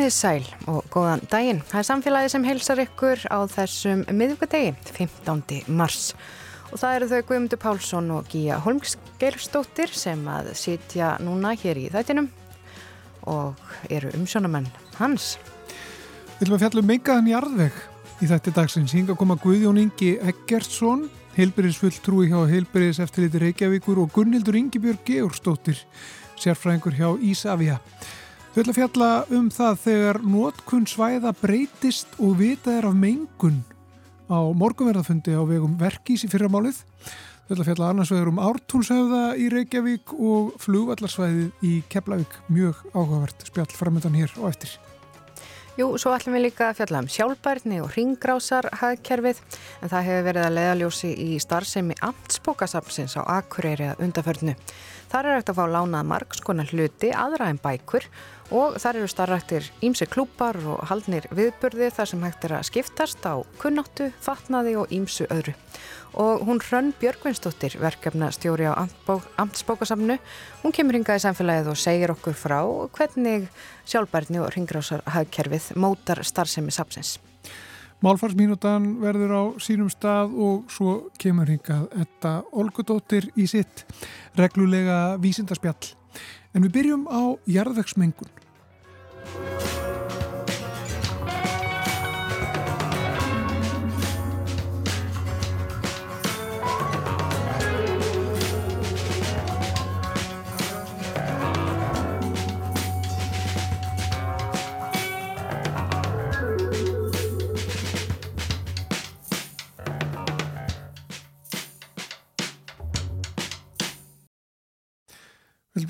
Komiði sæl og góðan daginn. Það er samfélagi sem heilsar ykkur á þessum miðugadegi, 15. mars. Og það eru þau Guðmundur Pálsson og Gíja Holmsgeirstóttir sem að sitja núna hér í þættinum og eru umsjónamenn hans. Við viljum að fjalla um meikaðan jarðveg í þætti dagsins. Hinga koma Guðjón Ingi Eggertsson, heilbyrðisfulltrúi hjá heilbyrðis eftirliti Reykjavíkur og Gunnildur Ingibjörg Georgstóttir, sérfræðingur hjá Ísafja. Við viljum að fjalla um það þegar nótkunn svæða breytist og vitað er af mengun á morgunverðafundi á vegum verkís í fyrramálið. Við ætlum að fjalla annars vegar um ártúnshöfða í Reykjavík og flugvallarsvæðið í Keflavík. Mjög áhugavert spjall framöndan hér og eftir. Jú, svo ætlum við líka að fjalla um sjálfbærni og ringrásarhagkerfið en það hefur verið að leiðaljósi í starfsemi amtsbókasapsins á Akureyri að undaförnu. Þar er eftir að fá lánað margskonar hluti aðra en bækur og þar eru starfrættir ímsi klúpar og haldnir viðburði þar sem hægt er að skiptast á kunnáttu, fatnaði og ímsu öðru. Og hún Hrönn Björgvinsdóttir, verkefna stjóri á Amtsbókasamnu, hún kemur hingað í samfélagið og segir okkur frá hvernig sjálfbærni og ringrásarhagkerfið mótar starfsemi sapsins. Málfarsmínutan verður á sínum stað og svo kemur hingað þetta Olgudóttir í sitt reglulega vísindarspjall. En við byrjum á jarðvegsmengun. Við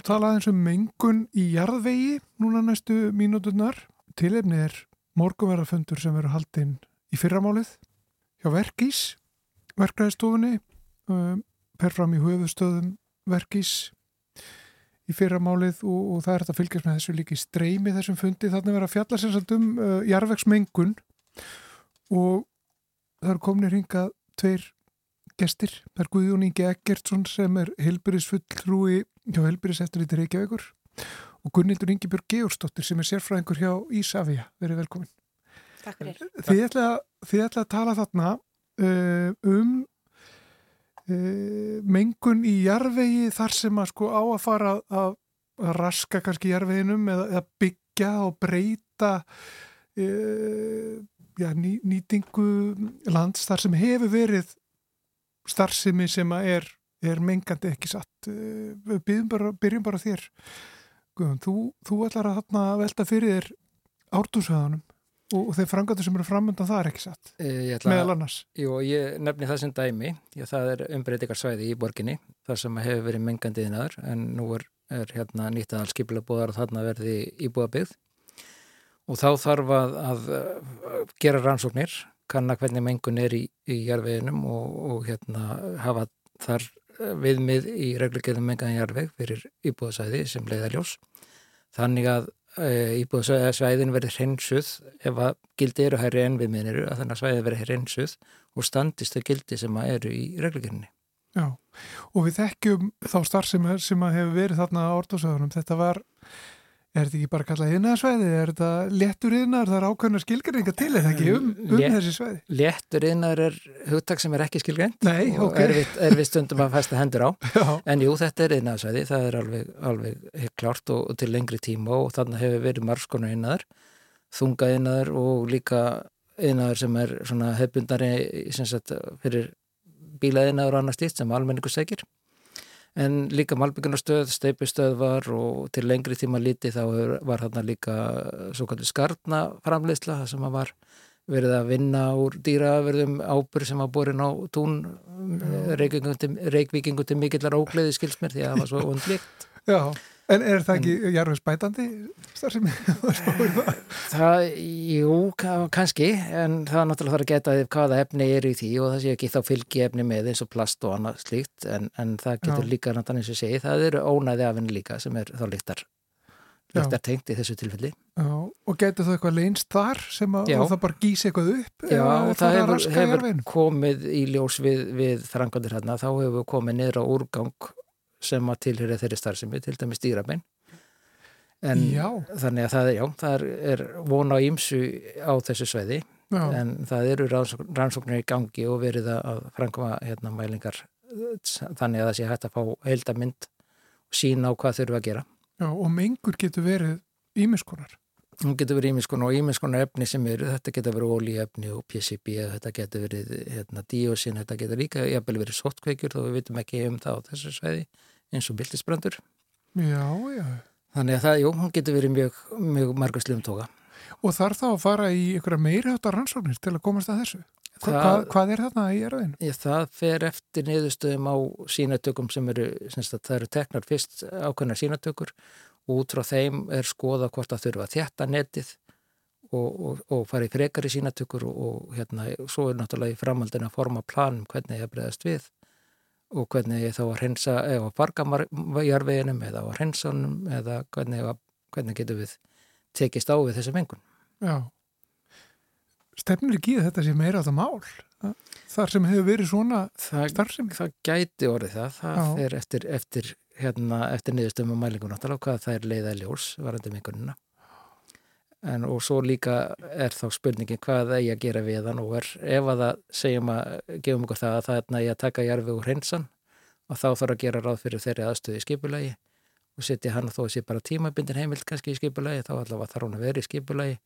viljum tala aðeins um mengun í jarðvegi núna næstu mínúturnar. Tilefni er morgunverðarfundur sem verður haldinn í fyrramálið hjá Verkís, verkræðistofunni, um, per fram í höfustöðum Verkís í fyrramálið og, og það er þetta að fylgjast með þessu líki streymi þessum fundi. Þannig verður að fjalla sérstaklega um uh, jarðvegsmengun og það eru kominir hingað tveir gestir. Það er Guðjón Ingi Eggertsson sem er helburisfulltrúi hjá helburis eftir þetta Reykjavíkur og Gunnildur Ingebjörg Georgsdóttir sem er sérfræðingur hjá Ísafja. Verið velkomin. Takk fyrir. Þið ætla, þið ætla að tala þarna uh, um uh, mengun í jarvegi þar sem að sko á að fara að, að raska kannski jarveginum eða, eða byggja og breyta uh, já, ný, nýtingu lands þar sem hefur verið starfsemi sem er, er mengandi ekki satt. Við byrjum bara, byrjum bara þér. Guðum, þú, þú ætlar að velta fyrir þér ártúsöðunum og, og þeir frangatur sem eru framöndan það er ekki satt. Ætla, meðal annars. Jú, ég nefni það sem dæmi. Já, það er umbreytingarsvæði í borginni þar sem hefur verið mengandi innar en nú er, er hérna nýtt að alskipila búðar og þarna verði íbúðabið og þá þarf að, að gera rannsóknir kanna hvernig mengun er í, í jarveginum og, og hérna hafa þar viðmið í reglugjörðum mengan jarveg fyrir íbúðasæði sem leiðaljós. Þannig að e, íbúðasæðin verður hreinsuð ef að gildi eru hærri en viðmiðin eru að þannig að svæði verður hreinsuð og standist þau gildi sem eru í reglugjörðinni. Já, og við þekkjum þá starf sem, sem hefur verið þarna á orðsöðunum. Þetta var Er þetta ekki bara kallað yðnarsvæði? Er þetta léttur yðnar? Það er ákveðna skilgreininga til eða ekki um, um Létt, þessi svæði? Léttur yðnar er hugtak sem er ekki skilgreint Nei, og okay. er, við, er við stundum að fæsta hendur á. Já. En jú, þetta er yðnarsvæði, það er alveg, alveg klart og, og til lengri tíma og þannig hefur verið margskonar yðnar, þunga yðnar og líka yðnar sem er svona hefbundari fyrir bílaðyðnar og annað stílt sem almenningu segir en líka malbyggunarstöð, steipustöð var og til lengri tíma líti þá var þarna líka svo kallir skartna framleiðsla sem var verið að vinna úr dýraverðum ábur sem var borin á tún reikvíkingu til mikillar ógleði skilsmér því að það var svo undlíkt Já, en er það ekki jarfisbætandi starfsemi? það, jú, kannski en það er náttúrulega þarf að geta hvaða efni er í því og það sé ekki þá fylgi efni með eins og plast og annað slíkt en, en það getur Já. líka náttúrulega eins og segi það eru ónæði afinn líka sem er þá líktar líktar tengt í þessu tilfelli Já, og getur það eitthvað leinst þar sem að það bara gís eitthvað upp? Já, það hefur, hefur komið í ljós við, við þrangandir hérna, þá hefur komið niður á úrgang sem að tilhyrja þeirri starfsemi, til dæmis dýrabein En Já. þannig að það já, það er, er von á ímsu á þessu sveiði en það eru rannsókn, rannsóknir í gangi og verið að framkoma hérna, mælingar þannig að það sé hægt að fá heildamind og sína á hvað þurfum að gera. já, og mengur getur verið ímiskonar. Hún getur verið ímiskon og ímiskonar efni sem eru, þetta getur verið ólíefni og PCB, þetta getur verið hérna, díosin, þetta getur líka jafnvel verið sóttkveikjur þó við vitum ekki um það á þessu sveiði eins og byltisbrandur. Já, já. Þannig að það, jú, hún getur verið mjög, mjög margustlum tóka. Og þarf þá að fara í einhverja meiri áttar rannsóknir til að komast að þessu? Hva, Það- hvað, hvað er þarna í erðinu? Það fer eftir niðurstöðum á sínatökum sem eru, semst að það eru teknar fyrst ákveðnar sínatökur og út frá þeim er skoða hvort það þurfa að þjætta netið og, og, og fara í frekari sínatökur og, og hérna, svo er náttúrulega í framhaldin að forma planum hvernig ég bregðast við og hvernig ég þá að hreinsa eða farga jarveginum eða að hreinsa honum eða hvernig, hvernig getum við tekist á við þessi mengun. Já. Stefnir ekki í að þetta sé meira áttar mál? Þar sem hefur verið svona Það, starfsemi? það gæti orðið það, það Já. fer eftir, eftir, hérna, eftir niðurstöðum og mælingu náttúrulega hvað það er leiða ljós varandi mengunina. En og svo líka er þá spurningin hvað eigi að gera við hann? Og er, ef að það segjum að gefum okkur það að það er að taka jarfi úr hreinsan og þá þarf að gera ráð fyrir þeirri aðstöðu í skipulagi. Og setja hann þó að sé bara tímabindin heimild kannski í skipulagi, þá allavega þarf hún að vera í skipulagi.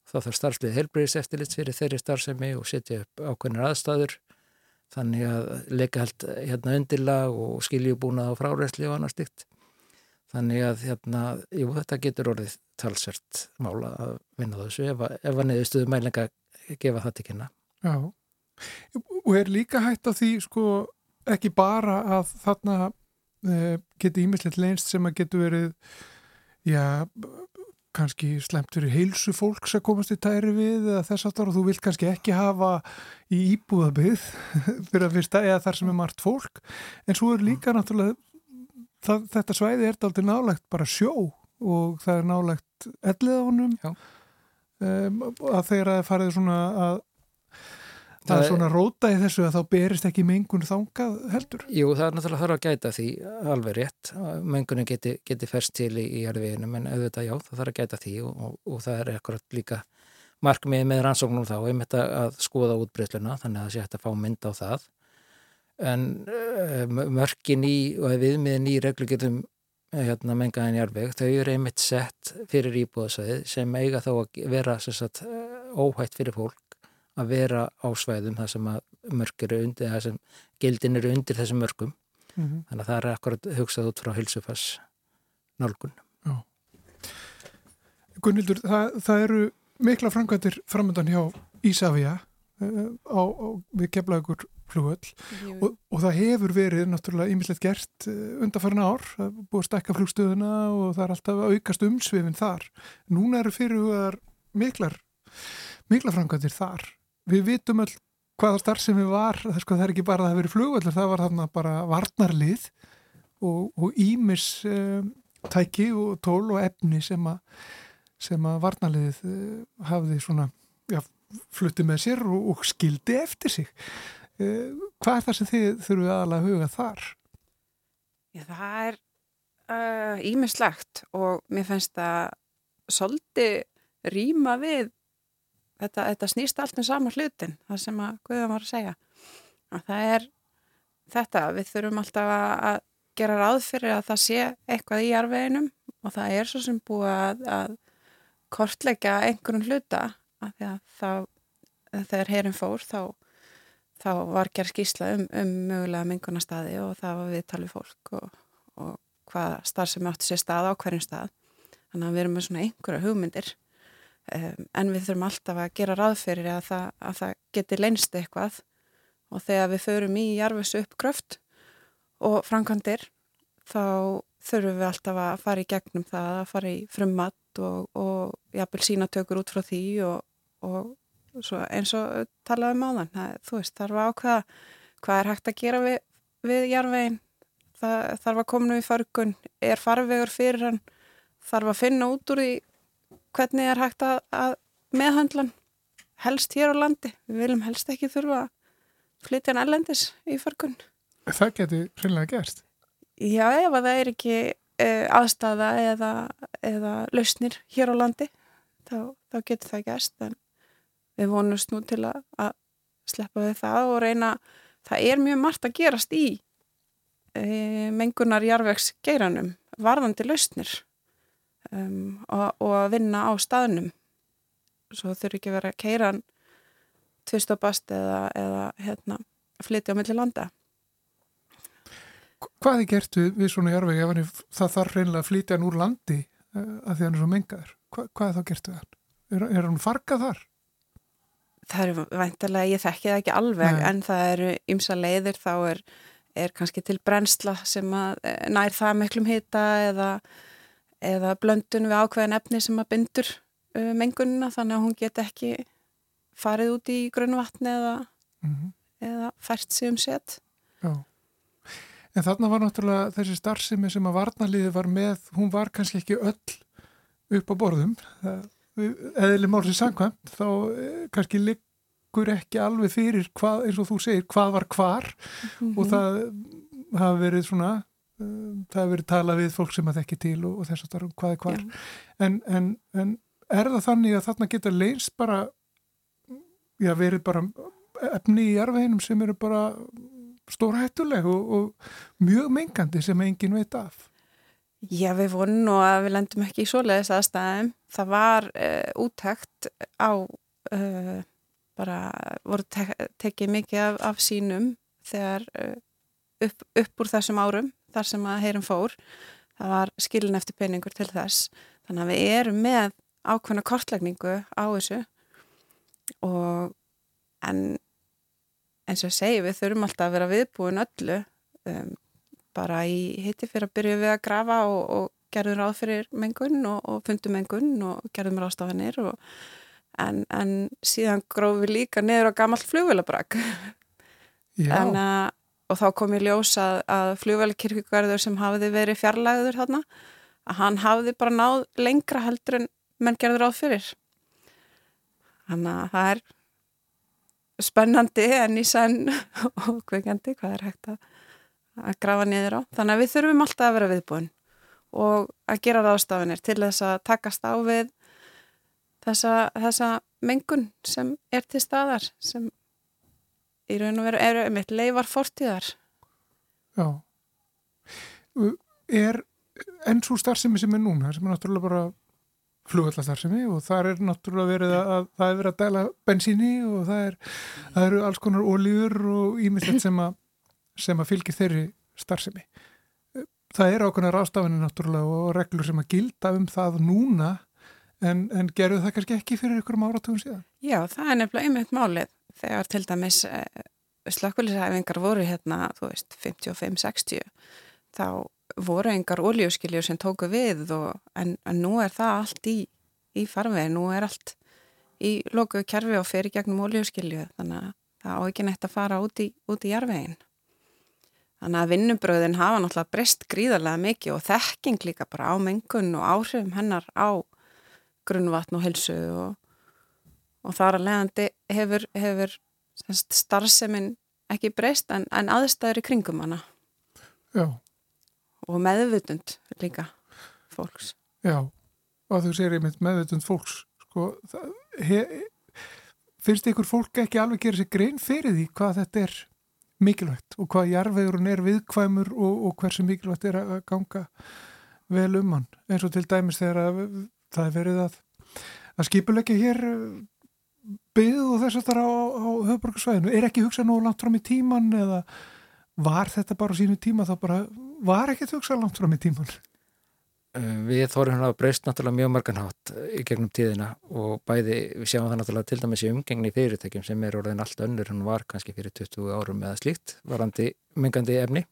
Og þá þarf starfslið helbriðis eftirlit fyrir þeirri starfsemi og setja upp ákveðnir aðstæður þannig að leika held hérna undirlag og skiljubúnað á fráræsli og annars stygt. Þannig að hérna, jú, þetta getur orðið talsvert mála að vinna þessu ef, að- að neðustuðu mælinga gefa það til kynna. Já. Og er líka hægt á því, sko, ekki bara að þarna e, geti ímislegt leinst sem að getur verið, já, kannski slemt fyrir heilsu fólks að komast í tæri við eða þess aftar og þú vilt kannski ekki hafa í íbúðabið fyrir að fyrsta eða þar sem er margt fólk en svo er líka náttúrulega það, þetta svæði er aldrei nálægt bara sjó og það er nálægt elliðánum Já. um, að þegar það farið svona að það Það er svona róta í þessu að þá berist ekki mengun þangað heldur Jú, það er náttúrulega þarf að gæta því alveg rétt. Mengunin geti, geti ferst til í, í jarðveginum en auðvitað já, það þarf að gæta því og, og, og það er ekkurat líka markmið með rannsóknum þá, einmitt að, að skoða útbreysluna, þannig að það sé hægt að fá mynd á það. En uh, mörkin í og viðmiðin í reglugjörðum hérna, mengaðin jarðveg, þau eru einmitt sett fyrir íbúðasvæðið sem eiga þá að vera sagt, eh, óhætt fyrir fólk að vera á svæðum þar sem mörk eru undir, þar sem gildin eru undir þessum mörkum. mm -hmm. Þannig að það er akkurat hugsað út frá hilsufass nálgun. Gunnildur, það, það eru mikla framkvæmdir framöndan hjá Ísafja á, á, við keflagur flugöll og, og það hefur verið náttúrulega ýmislegt gert uh, undanfærin ár, það er búið að stekka flugstöðuna og það er alltaf að aukast umsvifin þar. Núna eru fyrirhugaðar miklar, miklar framkvæmdir þar. Við vitum öll hvaða starf sem við var, það, sko, það er ekki bara að það hafi verið flugvöldur, það var þarna bara varnarlið og, og ímis um, tæki og tól og efni sem að sem að varnarliðið uh, hafði svona, já, flutti með sér og, og skildi eftir sig. Uh, hvað er það sem þið þurfum aðalega að huga þar? Já, það er ímislegt og mér finnst það svolítið rýma við þetta, þetta snýst allt um sama hlutin, það sem að Guðan var að segja. Að það er þetta, við þurfum alltaf að, að gera ráð fyrir að það sé eitthvað í jarveginum og það er svo sem búið að, að kortleggja einhverjum hluta því að það, þegar herin fór þá, þá var gerð skýsla um, um mögulega mengunarstaði og það var við talið fólk og, og hvað starf sem átti sér stað á hverjum stað. Þannig að við erum með svona einhverja hugmyndir um, en við þurfum alltaf að gera ráð fyrir að það, að það geti leynst eitthvað og þegar við förum í jarfis uppgröft og framkvæmdir þá þurfum við alltaf að fara í gegnum það, að fara í frummat og, og jafnvel sínatökur út frá því og, og svo eins og talaðum á þann, það, þú veist, þarf að ákveða hvað er hægt að gera við, við jarfvegin, það þarf að koma nú í fargun, er farvegur fyrir hann, þarf að finna út úr því hvernig er hægt að, að meðhandlan helst hér á landi, við viljum helst ekki þurfa að flytja hann ellendis í fargun. Það geti hreinlega gerst. Já, ef að það er ekki uh, aðstæða eða, eða lausnir hér á landi þá, þá getur það gæst en við vonumst nú til að, að sleppa við það og reyna það er mjög margt að gerast í uh, mengunar jarvegs geiranum varðandi lausnir um, og, og að vinna á staðnum svo þurfi ekki verið að keira tvist og bast eða, eða hérna, flytja á milli landa Hvað er gert við, við svona jarvegi ef það þarf reynilega að flytja hann úr landi uh, að því hann er svo mengaður? Hva, hvað er þá gert við hann? Er, er hann fargað þar? Það eru væntilega, ég þekki það ekki alveg Nei. en það eru ymsa leiðir þá er, er kannski til brennsla sem að eh, nær það miklum hita eða, eða blöndun við ákveðin efni sem að bindur uh, mengunina þannig að hún get ekki farið út í grunnvatni eða, Mm -hmm. eða fært sig um set. Já. En þarna var náttúrulega þessi starfsemi sem að varnaliði var með, hún var kannski ekki öll upp á borðum. Eðli málsins samkvæmt, þá eh, kannski liggur ekki alveg fyrir hvað, eins og þú segir, hvað var hvar Mhm. og það hafi verið svona, um, það hafi verið talað við fólk sem að þekki til og, og þess að starfum hvað er hvar. En, en, en er það þannig að þarna geta leins bara, já verið bara efni í jarðveginum sem eru bara stórhættuleg og, og mjög mengandi sem engin veit af. Já, við vonum að við lendum ekki í svoleiðis aðstæðum. Það var uh, úttækt á, uh, bara voru te tekið mikið af, af sínum þegar uh, upp, upp úr þessum árum, þar sem að heyrum fór. Það var skilin eftir peningur til þess. Þannig að við erum með ákveðna kortlækningu á þessu og en eins og ég segi, við þurfum alltaf að vera viðbúin öllu um, bara í hitti fyrir að byrja við að grafa og, og gerðum ráð fyrir mengun og, og fundum mengun og gerðum ráðstafanir og, en, en síðan grófum við líka niður á gammalt flugvélabrak. Já, en, uh, og þá kom ég ljós að, að flugvélakirkjugarður sem hafiði verið fjarlæður þarna að hann hafiði bara náð lengra heldur en menn gerður ráð fyrir. Þannig að það er spennandi en í senn og kveikandi hvað er hægt að að grafa niður á. Þannig að við þurfum alltaf að vera viðbúin og að gera ráðstafinir til þess að takast á við þessa, þessa mengun sem er til staðar sem í raun og veru eru einmitt leifar fortíðar. já. Er enn svo starfsemi sem er núna, sem er náttúrulega bara flugvallarstarfsemi og það er náttúrulega verið að, að það er verið að dæla bensíni og það, er, það eru alls konar ólíur og ímislegt sem að, sem að fylgir þeirri starfsemi. Það er ákveðna rástafinni náttúrulega og reglur sem að gilda um það núna en, en gerðu það kannski ekki fyrir ykkurum áratugum síðan? Já, það er nefnilega einmitt málið þegar til dæmis eh, slökkulisæfingar voru hérna, þú veist, 55-60 þá voru engar ólíuskiljur sem tóku við og, en, en nú er það allt í, í farvegi, nú er allt í lokuðu kerfi og fer í gegnum ólíuskilju þannig að það á ekki neitt að fara út í, í jarvegin. Þannig að vinnubröðin hafa náttúrulega breyst gríðarlega mikið og þekking líka bara á mengun og áhrifum hennar á grunnvatn og helsu og, og þar að leiðandi hefur, hefur starfseminn ekki breyst en, en aðstæður í kringum hana Já, og meðvutund líka fólks. já. Og þú segir einmitt meðvitund fólks, sko, það, he, finnst ykkur fólk ekki alveg gera sér grein fyrir því hvað þetta er mikilvægt og hvað jarðvegurinn er viðkvæmur og, og hversu mikilvægt er að ganga vel um hann. Eins og til dæmis þegar að, það er verið að, að skipulegja hér byggð og þess að það er á, á höfbruksvæðinu. Er ekki hugsað nógu langt fram í tíman eða var þetta bara sínu tíma þá bara var ekki hugsað langt fram í tíman? Uh, Við þórum að breyst náttúrulega mjög marganhátt í gegnum tíðina og bæði, við sjáum það náttúrulega til dæmis í umgengni fyrirtækjum sem er orðin allt önnur hann var kannski fyrir 20 árum eða slíkt varandi mengandi efni.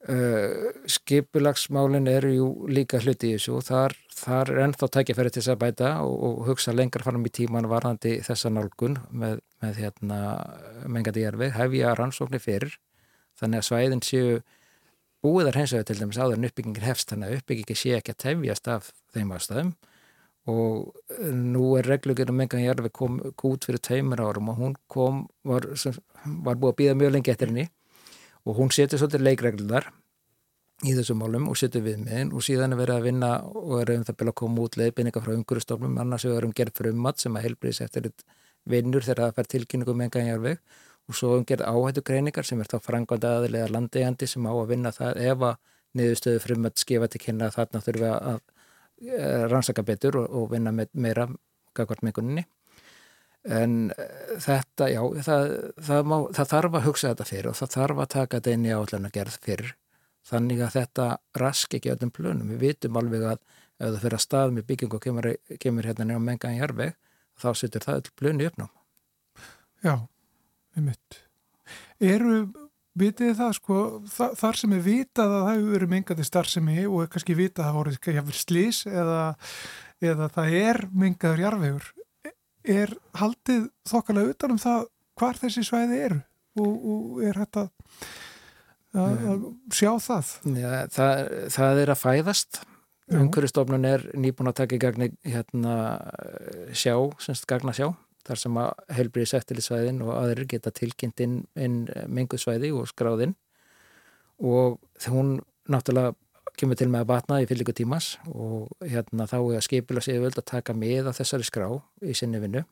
Uh, skipulagsmálin eru jú líka hluti í þessu þar, þar er ennþá tækjafæri til þess að bæta og, og hugsa lengra fram í tíman varðandi þessa nálgun með, með hérna, mengandi jarfið, hefja rannsóknir fyrir þannig að svæðin séu búið hins vegar til dæmis áður en uppbyggingin hefst þannig að uppbyggingi sé ekki að tefjast af þeim ástæðum. Og nú er reglugjörnum mengan jarfi kom út fyrir tveimur árum og hún kom, var, var búið að býða mjög lengi eftir henni. Og hún setur svolítið leikreglunar í þessum málum og setjum við með og síðan er verið að vinna og er um það byrja að koma út leiðbynninga frá umhverjastofnum annars við erum gerð frumat sem að heilbriðis eftir vinnur þegar það fær tilkynningum með enganjarveg og svo um gerð áhættu greiningar sem er þá frangvanda aðilega landegjandi sem á að vinna það ef að niðurstöðu frumat skefa til kynna þarna þurfum við að eh, rannsaka betur og, og vinna með meira gagvart menguninni en eh, þetta, já, það, það, má, það þarf að hugsa þetta fyrir og það þarf að taka þetta inn í áhættu gerð fyrir þannig að þetta rask ekki öllum plönum. Við vitum alveg að ef það fyrir að stað með bygging og kemur, kemur hérna nefnum menga í jarveg, þá setur það öll plönu uppnám. Já, einmitt. Eru, vitið það sko, þa þar sem er vitað að það hefur verið mengandi starfsemi og er kannski vitað að það voru jáfnverð slís eða, eða það er mengaður jarvegur, er haldið þokkalega utanum það hvar þessi svæði eru? Og, og er þetta að sjá það? Já, það, það er að fæðast. Umhverjastofnun er nýbúin að taka í gagni hérna sjá, semst gagna sjá þar sem að heilbriðis eftirlitsvæðin og aðrir geta tilkynnt inn, inn menguðsvæði og skráðinn og hún náttúrulega kemur til með að batna í fylliku tímas og hérna þá er að skipila sig völd að taka með á þessari skrá í sinni vinnu.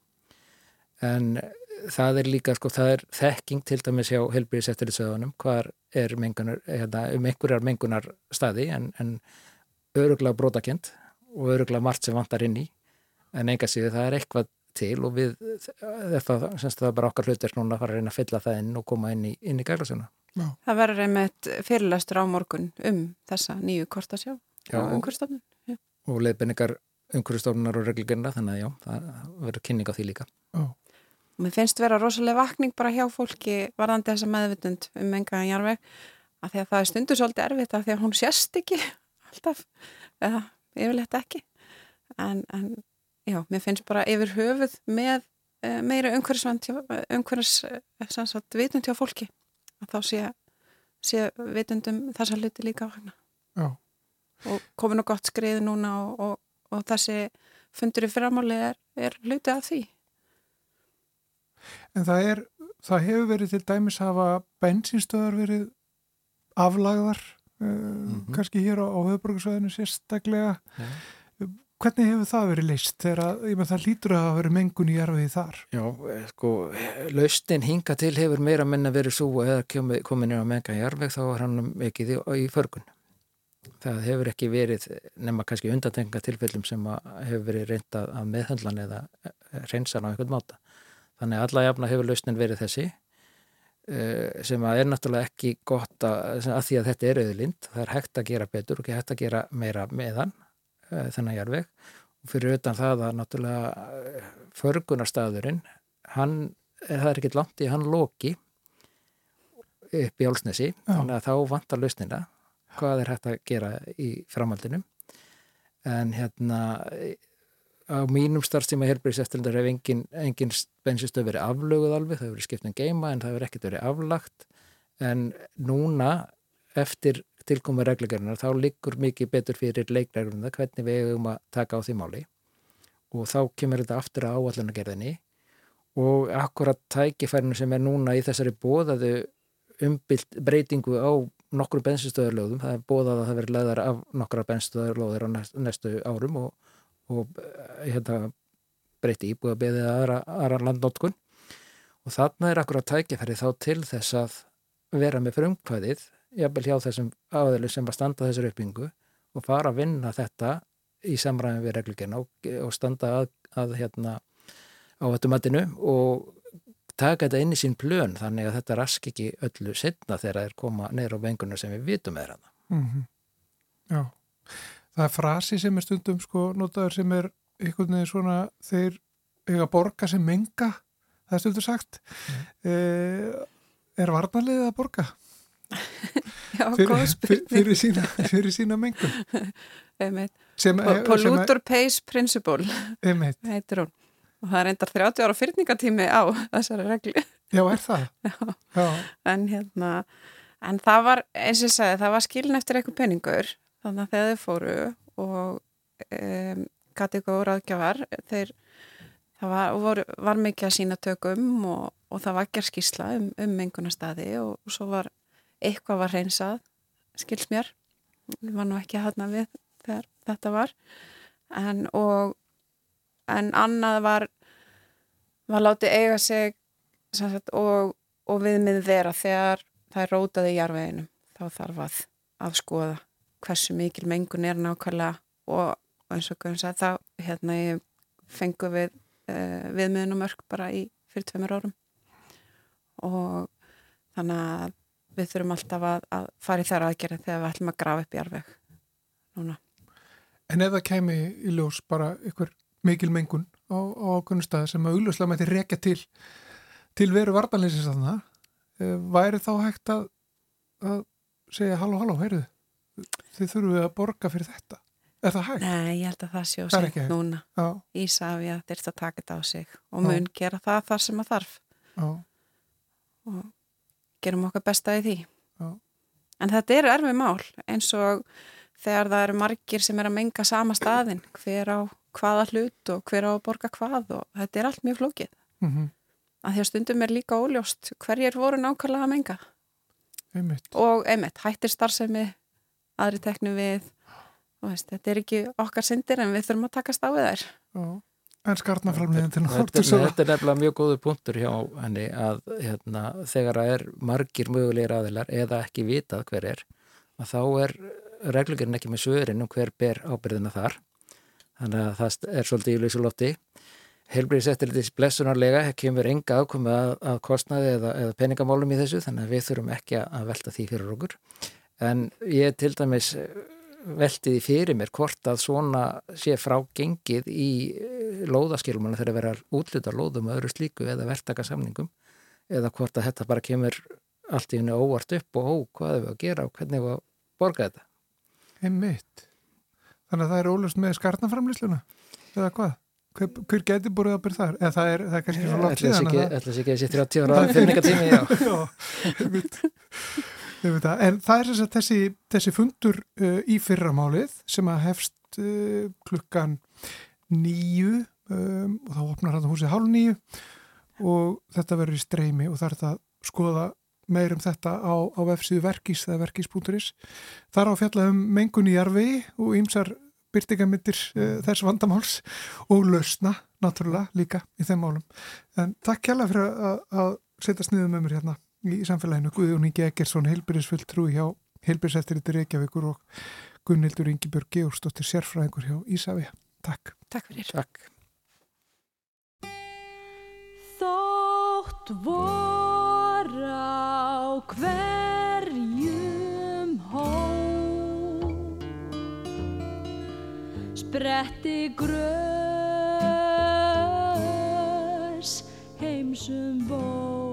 En það er líka, sko, það er þekking til dæmis hjá helbriðis eftirlitsöðunum hvar er mengunar, hérna, um einhverjar mengunar staði en, en öruglega brótakent og öruglega margt sem vantar inn í. En enga síðu það er eitthvað til og við það, semst, það er bara okkar hlutir núna að fara að reyna að fylla það inn og koma inn í, inn í gælasuna. Það verður einmitt fyrirlestur á morgun um þessa nýju kortasjá á umhverfstofnun. Og leiðbenningar umhverfstofnunar og reglugurna þannig að já, það verður kynning á því líka. Já. Og mér finnst vera rosalega vakning bara hjá fólki varðandi þessa meðvitund um engaðan jarveg að því að það er stundur svolítið erfitt að því að hún sérst ekki alltaf, eða yfirleitt ekki. En, en já, mér finnst bara yfir höfuð með uh, meira umhverfisvitund eh, hjá fólki að þá sé, sé vitundum þessa hluti líka á hérna. Já. Og komið nú gott skrið núna og, og, og þessi fundur í fyrramáli er, er hluti af því. En það, er, það hefur verið til dæmis hafa bensinstöðar verið aflagðar, uh, mm -hmm. kannski hér á, á höfbruksvæðinu sérstaklega. Ja. Hvernig hefur það verið leist þegar að, það lítur að hafa verið mengun í erfiði þar? Já, eh, sko, laustin hinga til hefur meira menna verið svo eða komin inn á menga í erfið þá er hann ekki í, í förgun. Það hefur ekki verið nema kannski undantenga tilfellum sem hefur verið reyndað af meðhundlan eða eh, reynsan á einhvern máta. Þannig að alla jafna hefur lausnin verið þessi eh, sem að er náttúrulega ekki gott að, að því að þetta er auðlind. Það er hægt að gera betur og ekki hægt að gera meira meðan þennan jarveg og fyrir utan það að náttúrulega eh, förgunarstaðurinn, hann, það er ekkit langt í hann loki upp í álsnesi, þannig að þá vantar lausnina. Hvað er hægt að gera í framhaldinu? En hérna á mínum starfstíma helbriðs eftirlindar hef engin, engin bensinstöð verið aflöguð alveg, það hefur verið skipt um geima en það hefur ekkert verið aflagt. En núna eftir tilkomið reglugjörnar þá liggur mikið betur fyrir leikregluna hvernig við hefum að taka á því máli. Og þá kemur þetta aftur á áallunagerðinni og akkurat tækifærinu sem er núna í þessari bóðaðu umbylt breytingu á nokkru bensinstöðarlöðum, það er bóðað að það verið leðar af nokkra bensinstöðarlöður á næstu árum og og eh, hérna, breyti íbúið að beðið aðra, aðra landnótkun og þarna er akkur að tækja þá til þess að vera með frumkvæðið, jafnvel hjá þessum áðurlu sem að standa þessar uppbyngu og fara að vinna þetta í samræðin við reglugina og, og standa að, að hérna á þetta matinu og taka þetta inn í sín plön þannig að þetta rask ekki öllu setna þegar það er koma neyra á vengunum sem við vitum er hana. Mm -hmm. Já það er frasi sem er stundum sko notaður sem er einhvern veginn svona þeir eiga borga sem menga það er stundur sagt mm. eh, er varnarlega að borga? Já, góð spurning. fyrir sína, fyrir sína mengun. Sem, Polluter Pays Principle heitir hún. Og það er endar 30 ára fyrningatími á þessari regli Já, er það? Já. Já. En hérna en það var, eins og ég sagði, það var skilin eftir eitthvað peningur. Þannig að þegar þau fóru og um, kategóra aðgjafar þeir, það var, voru, var mikið að sína tökum og, og það var skýrsla um, um mengunastadi og, og svo var eitthvað var hreinsað skils mér. Ég var nú ekki þarna við þegar þetta var. En og en annað var var látið eiga sig sagt, og, og viðmið vera þegar það er rótaði í jarveginum þá þarf að afskoða hversu mikil mengun er nákvæmlega og eins og Guðin sagði þá hérna ég fengu við uh, viðmiðnumörk bara í fyrir tveimur árum. Og þannig að við þurfum alltaf að, að fara í þær aðgerði þegar við ætlum að grafa upp í arveg núna. En ef það kemi í ljós bara ykkur mikil mengun á, okkur staði sem að augljóslega mæti rekja til til veru vartanleysins að það eh, væri þá hægt að, að segja halló halló, heyrðu þið þurfum við að borga fyrir þetta er það hægt? Nei, ég held að það sé á sig núna Já. Ísafi að þurft að taka þetta á sig og mun Já. gera það þar sem að þarf Já. og gerum okkar besta í því. En þetta eru erfið mál eins og þegar það eru margir sem er að menga sama staðin hver á hvaða hlut og hver á að borga hvað og þetta er allt mjög flókið. Mm -hmm. að því að stundum er líka óljóst hverjir voru nákvæmlega að menga. Einmitt. og einmitt hættir starfsemi aðri teknu við veist, þetta er ekki okkar syndir en við þurfum að takast á við þær. Já En skartnaframleginn til náttúr Þetta er nefnilega mjög góðu punktur hjá henni að hérna, þegar það er margir mögulegir aðilar eða ekki vitað hver er að þá er reglugurinn ekki með svörin um hver ber ábyrðina þar. Þannig að það er svolítið í leysulótti Helbriðsettirlitis blessunarlega kemur enga ákomi að, að kostnaði eða, eða peningamálum í þessu þannig að við þurfum ekki að velta því fyrir okkur. En ég til dæmis veltiði fyrir mér hvort að svona sé frágengið í eh, lóðaskilum þegar það verður útluta lóðum og öðru slíku eða verktaka samningum eða hvort að þetta bara kemur allt í henni óvart upp og ó, hvað er við að gera og hvernig við að borga þetta Einmitt Þannig að það er ólust með skarnaframlýsluna eða hvað? Hver, hver getur búið að byrja þar? Eða það er, það er kannski svo látt síðan Ætla sér ekki að sé 30 ára fyrningatími Já, einmitt En það er þess að þessi, þessi fundur uh, í fyrramálið sem að hefst uh, klukkan nýju um, og þá opnar hann húsið hálf nýju og þetta verður í streymi og það er það að skoða meir um þetta á, á vefsíðu verkís verkís.is. Það er á fjallað um mengun í jarfi og ýmsar byrtingamittir uh, þess vandamáls og lausna, náttúrulega, líka í þeim málum. En takk kjalla fyrir að setja sniðum með mér hérna í samfélaginu Guðjón Ingi Eggersson, heilbyrðisfull trúi hjá heilbyrðseftirritur Reykjavíkur og Gunnildur Ingibjörg Georgsdóttir sérfræðingur hjá Ísafi. Takk. Takk fyrir. Takk. Þótt vor á hverjum hó Spretti grös heimsum bó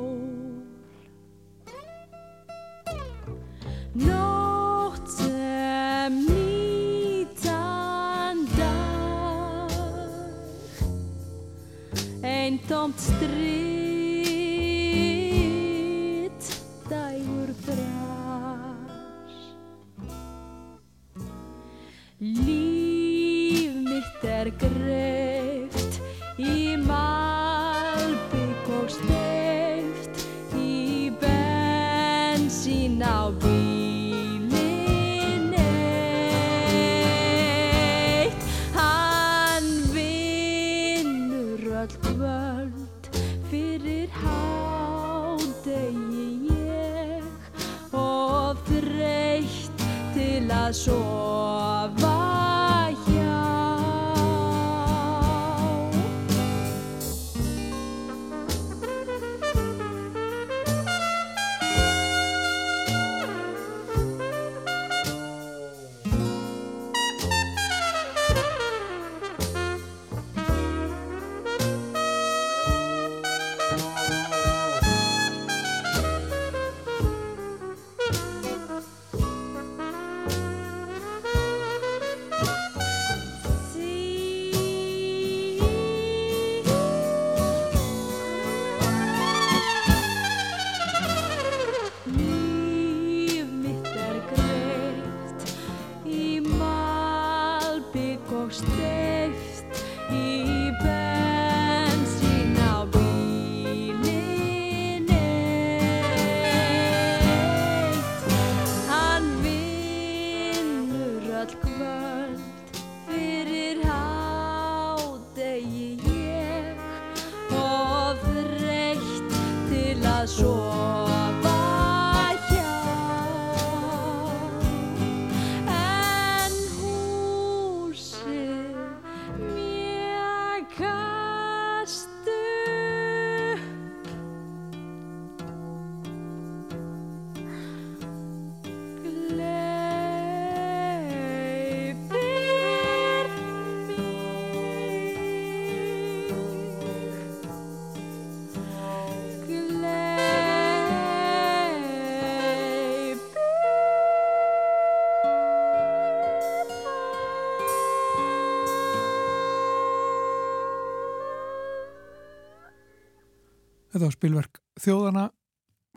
Þetta var spilverk þjóðana,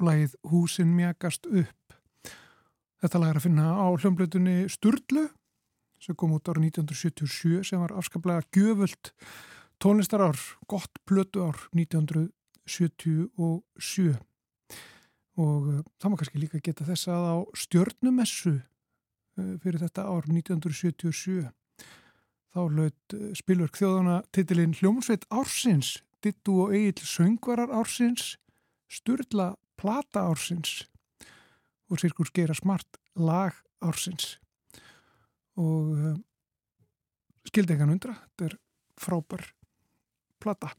lagið Húsin mjagast upp. Þetta lag er að finna á hljómblutunni Sturlu sem kom út ára 1977 sem var afskaplega gjöfult tónlistarár, gott plötu ár 1977 og uh, það má kannski líka geta þess að á stjörnumessu uh, fyrir þetta ár 1977 þá laut uh, spilverk þjóðana titilinn Hljómsveit Ársins Dittu og Egil söngvarar ársins, Sturla plata ársins og Sirkus Geira Smart lag ársins. Og uh, skildi engan undra, þetta er frábær plata.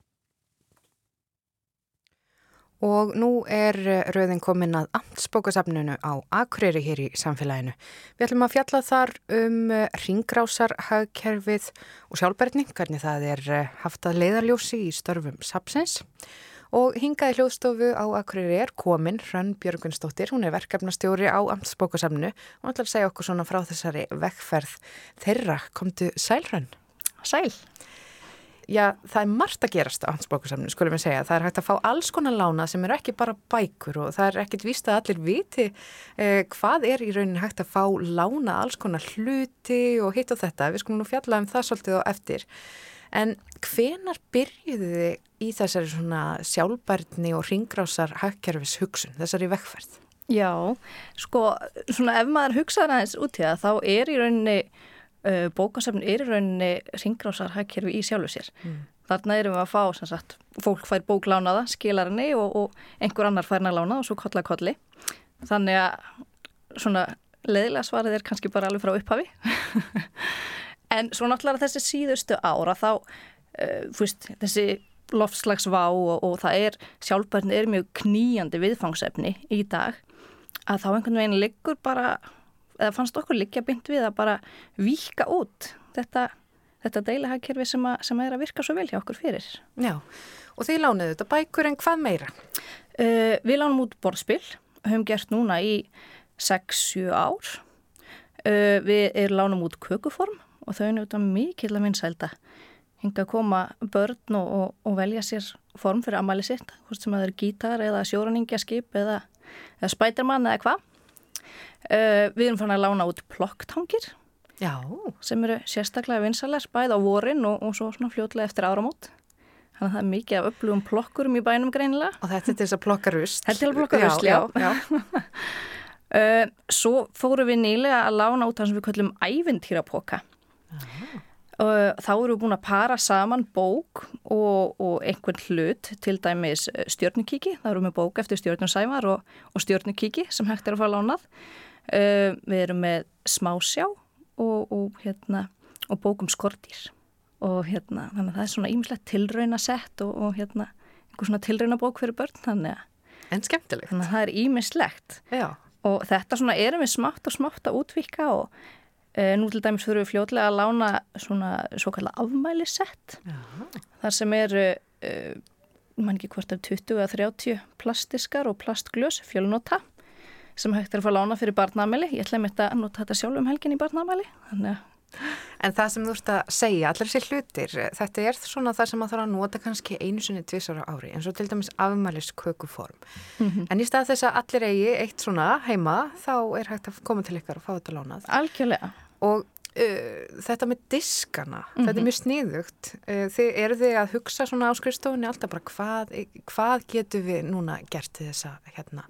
Og nú er eh, rauðin komin að amtsbókasafninu á Akureyri hér í samfélaginu. Við ætlum að fjalla þar um ringrásarhagkerfið og sjálfberðni, hvernig það er eh, haft að leiðarljósi í störfum sapsins. Og hingaði hljóðstofu á Akureyri er komin Hrönn Björgunsdóttir, hún er verkefnastjóri á amtsbókasafninu og ætlar að segja okkur svona frá þessari vekkferð þeirra. Komdu sæl Hrönn? Sæl. Já, það er margt að gerast á Hansbókasamnu, skulum við segja. Það er hægt að fá alls konar lána sem eru ekki bara bækur og það er ekkit víst að allir viti eh, hvað er í raunin hægt að fá lána alls konar hluti og hitt og þetta. Við skulum nú fjalla um það svolítið á eftir. En hvenar byrjuðu þið í þessari svona sjálfbærni og ringrásar hagkerfis hugsun, þessari vekkferð? Já, sko, svona ef maður hugsaður aðeins út í það, þá er í rauninni uh, bókasafn er í rauninni ringrásarhagkerfi í sjálfu sér. Mm. Þarna erum við að fá, sem sagt, fólk fær bóklánaða, skilar henni og, og einhver annar fær henni að lána og svo kolla kolli. Þannig að svona leðilega svarið er kannski bara alveg frá upphafi. en svo náttúrulega þessi síðustu ára þá, uh, fúst, þessi loftslagsvá og, og það er, sjálfbærni er mjög kníjandi viðfangsefni í dag að þá einhvern veginn liggur bara eða fannst okkur liggja bynd við að bara víka út þetta, þetta deilahagkerfi sem, að, sem er að virka svo vel hjá okkur fyrir. Já, og þið lánuðu þetta bækur en hvað meira? Uh, við lánum út borðspil, höfum gert núna í 6-7 ár. Uh, við erum lánum út kökuform og þau er njóta mikil að vinsælda. Hinga að koma börn og, og, og velja sér form fyrir amali sitt, hvort sem að það er gítar eða sjóraningjaskip eða, eða spætermann eða hvað. Uh, við erum fann að lána út plokktangir Já, sem eru sérstaklega vinsalega bæð á vorin og, og svo fljótlega eftir áramót. Þannig að það er mikið af upplugum plokkurum í bænum greinilega. og þetta er til þess að plokka rust. Þetta er til að plokka rusl, já. já. Uh, svo fórum við nýlega að lána út það sem við kallum ævintýrapoka. Uh, þá erum við búin að para saman bók og, og einhvern hlut, til dæmis stjörnukíki. Það erum við bók eftir stjörnusæmar og, og stjörnukíki sem hægt er að fara lánað. Uh, við erum með smásjá og, og, hérna, og bókum skortýr. Og hérna, þannig að það er svona ímislegt tilraunasett og, og hérna, einhver svona tilraunabók fyrir börn. Þannig að, En skemmtilegt. þannig að það er ímislegt. Já, Og þetta svona erum við smátt og smátt að útvika og e, nú til dæmis fyrir við fljótlega að lána svona svo kalla afmælisett. já. Þar sem eru, e, mann ekki hvort er 20 eða 30 plastiskar og plastglös, fjölnota sem hægt er að fá lána fyrir barnamæli. Ég ætla að nota þetta sjálf um helgin í barnamæli. En það sem þú ert að segja, allir þessi hlutir, þetta er svona það sem maður þarf að nota kannski einu sinni tvisar á ári, eins og til dæmis afmælis kökuform. En í stað þess að allir eigi eitt svona heima, þá er hægt að koma til ykkar og fá þetta lánað. algjörlega. Og uh, þetta með diskana, þetta er mjög sniðugt. Uh, þið eru þið að hugsa svona á skrifstofunni alltaf bara hvað, hvað getur við núna gert til þess að hérna,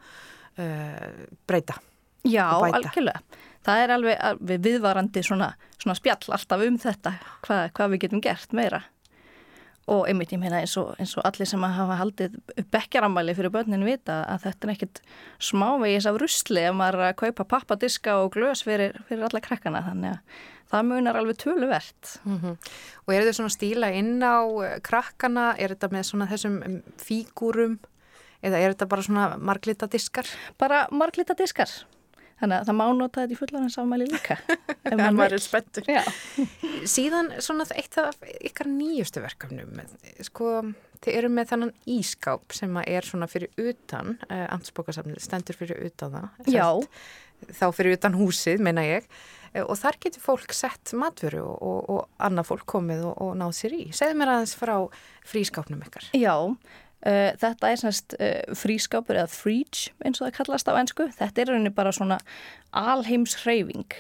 uh, breyta? Já, og bæta. algjörlega. Það er alveg alveg viðvarandi svona, svona spjall alltaf um þetta, hvað, hvað við getum gert meira. og einmitt ég meina eins og, eins og allir sem hafa haldið bekkjarammæli fyrir börnin vita að þetta er ekkit smávegis af rusli ef maður er að kaupa pappadiska og glös fyrir, fyrir alla krakkana þannig að það munar alveg töluvert. Mm Og eru þau svona stíla inn á eh, krakkana, er þetta með svona þessum um, fígúrum eða er þetta bara svona marglita diskar? Bara marglita diskar. Þannig að það má nota þetta í fullanins líka. vill. er spenntur. Já. Síðan svona eitt af ykkar nýjustu verkefnum, sko, þið eru með þannan ískáp sem er svona fyrir utan, uh, amtsbókasafnið stendur fyrir utan það. Já. Þá fyrir utan húsið, meina ég. Eh, Og þar getur fólk sett matvöru og, og, og annað fólk komið og, og náð sér í. Segðu mér aðeins frá frískápnum ykkar. Já, uh, þetta er semst uh, frískápur eða fríge eins og það kallast á ennsku. Þetta er rauninni bara svona alheims hreyfing.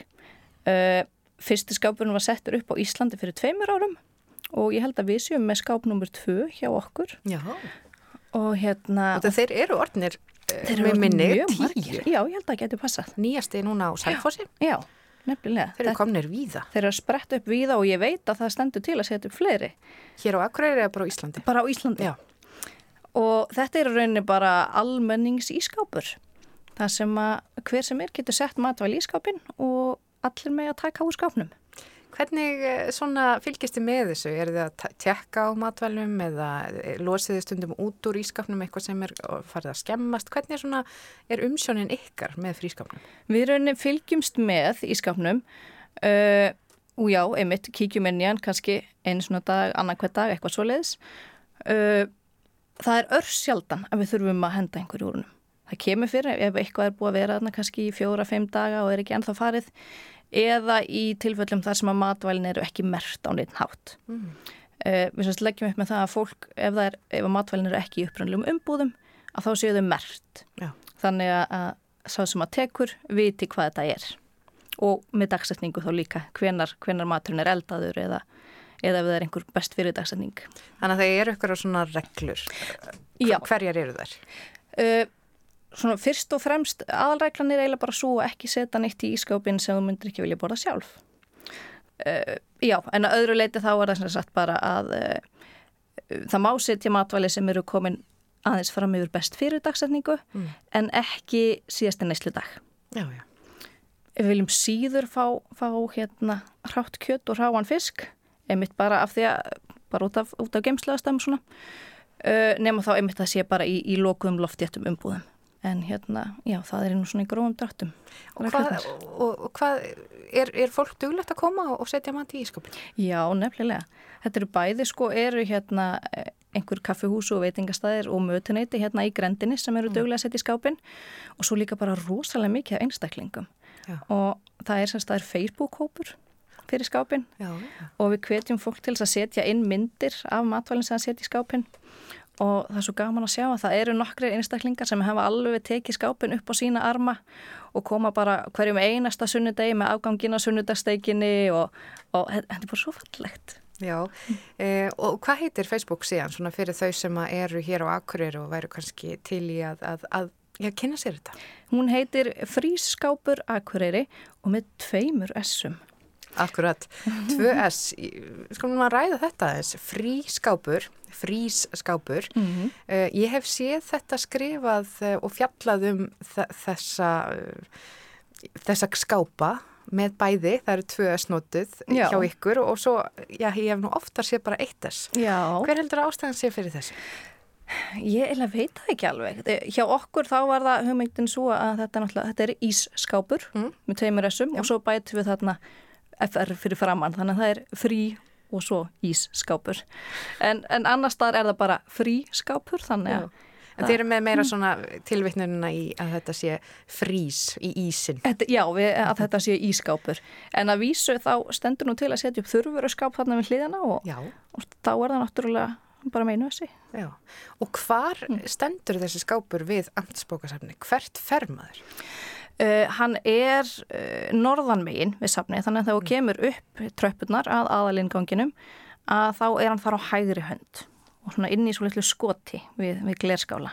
Uh, fyrsti skápurinn var settur upp á Íslandi fyrir tveimur árum og ég held að við séum með skáp nummer tvö hjá okkur Já. og hérna... Og þeir eru eru með minni, tíu. Já, ég held að það getur passað. Nýjasti núna á Sælfossi. Já, nefnilega. Þeir eru komnir víða. Þeir eru að spretta upp víða og ég veit að það stendur til að setja upp fleiri. Hér á Akureyri eða bara á Íslandi? Bara á Íslandi. Já. Og þetta er rauninni bara almennings ískápur. Það sem að hver sem er getur sett matvæl í skápin og allir með að taka úr skápnum. Hvernig eh, svona fylgist þið með þessu? Er þið að tekka á matvælum eða eh, losið þið stundum út úr ískapnum eitthvað sem er farið að skemmast? Hvernig er, svona, er umsjónin ykkar með frískapnum? Við rauninni fylgjumst með í skápnum uh, og já, einmitt, kíkjum inn í hann kannski einu svona dag, annan hver dag, eitthvað svoleiðis. Uh, það er örsjaldan að við þurfum að henda einhverju úr húnum. Það kemur fyrir ef eitthvað er búið að vera þarna kannski í fjóra, fimm daga og er ekki ennþá farið eða í tilfellum þar sem að matvælin eru ekki mert á neitt hátt. Mm. Uh, við semst leggjum upp með það að fólk, ef, er, ef að matvælin eru ekki í upprannlegum umbúðum, að þá séu þau mert. Já. Þannig að, að sá sem að tekur viti hvað þetta er. Og með dagsetningu þá líka, hvenar, hvenar maturinn er eldaður eða, eða ef það er einhver best fyrir dagsetning. Þannig að það eru ykkur svona reglur. Já. Hverjar eru þær? Uh, svona fyrst og fremst aðalreglan er eiginlega bara svo að ekki setja neitt í ískápin sem þú myndir ekki vilja borða sjálf. Uh, já, en að öðru leiti þá er það sem sagt bara að uh, það má setja matvæli sem eru komin aðeins fram yfir best fyrir dagsetningu Mm. en ekki síðast en neyslu dag. Já, já. Við viljum síður fá, fá hérna hrátt kjött og hráan fisk, einmitt bara af því að, bara út af, af geimslaðastæðum svona, uh, nema þá einmitt að sé bara í, í lokuðum loftjættum umbúðum. En hérna, já, það er nú svona í grófum dráttum. Og hvað, og, og hvað er, er fólk duglegt að koma og setja mat í ískapin? Já, nefnilega. Þetta eru bæði sko, eru hérna eh, einhver kaffihús og veitingastæðir og mötuneyti hérna í grendinni sem eru duglega að setja í skápin og svo líka bara rosalega mikið af einstaklingum. Já. Og það er er Facebook-hópur fyrir skápin Já, já. og við hvetjum fólk til að setja inn myndir af matvælinn sem það setja í skápin og það er svo gaman að sjá að það eru nokkri einstaklingar sem hafa alveg tekið skápin upp á sína arma og koma bara hverjum einasta sunnudegi með afgangina sunnudagsteikinni og, og þetta er bara svo fallegt. Já, eh, og hvað heitir Facebook síðan svona fyrir þau sem eru hér á Akureyri og væru kannski til í að, að, að já, kynna sér þetta? Hún heitir Frískápur Akureyri og með tveimur S-um. Akkurat, 2S, skulum við að ræða þetta aðeins, frískápur, frískápur, Mm uh, ég hef séð þetta skrifað uh, og fjallað um þe- þessa, uh, þessa skápa með bæði, það eru 2S notuð Já. hjá ykkur og svo, já, ég hef nú oftar séð bara 1S. Já, Hver heldur ástæðan sé fyrir þessu? ég eiginlega veit það ekki alveg. Hjá okkur þá var það hugmyndin svo að þetta, þetta er ísskápur Mm. með tveimur S-um Já. og svo bætum við þarna FR fyrir framann, þannig að það er frí og svo ísskápur. En, en annar staðar er það bara frískápur, þannig að En þeir eru með meira svona tilvittnununa í að þetta sé frís í ísin. Þetta, já, við, að þetta sé ískápur. En að vísu þá stendur nú til að setja upp þurfuru skáp þarna við hliðina og, og þá er það náttúrulega bara meinu þessi. já. Og hvar stendur þessi skápur við amtsbókasafni? Hvert fer maður? Uh, hann er uh, norðanmegin við safni þannig að þegar þú kemur upp tröppurnar að aðalinganginum að þá er hann þar á hægri hönd og svona inn í svo litlu skoti við, við glerskála.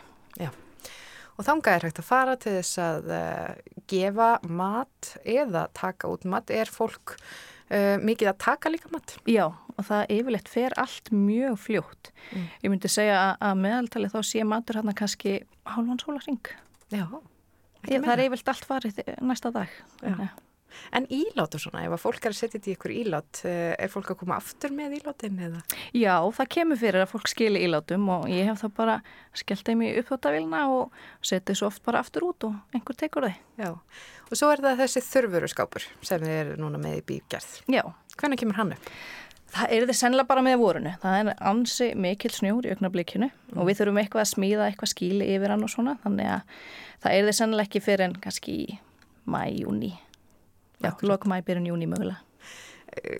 Og þangað er hægt að fara til þess að uh, gefa mat eða taka út mat. Er fólk mikið að taka líka mat. Já, og það yfirleitt fer allt mjög fljótt. Mm. Ég myndi segja að, að meðaltali þá sé matur hérna kannski hálfan sólaring. Já. Ég, það er yfirleitt allt farið næsta dag. Já. En ílátur svona, ef að fólk er að setja þetta í ykkur ílát, uh, er fólk að koma aftur með ílátin eða? Já, það kemur fyrir að fólk skili ílátum og ég hef það bara skellt þeim í uppþóttavilna og setið svo oft bara aftur út og einhver tekur þeim. Já. Og svo er það þessi þurfuru skápur sem þið eru núna með í bígerð. Já, Hvernig kemur hann upp? Það er þið sennilega bara með vorunu. Það er ansi mikil snjór í augnablikinu og við þurfum eitthvað að smíða eitthvað skíli yfir hann og svona. Þannig að það er þið sennilega ekki fyrir en kannski mæ, júni. Já, lok mæ, byrjun júni mögulega.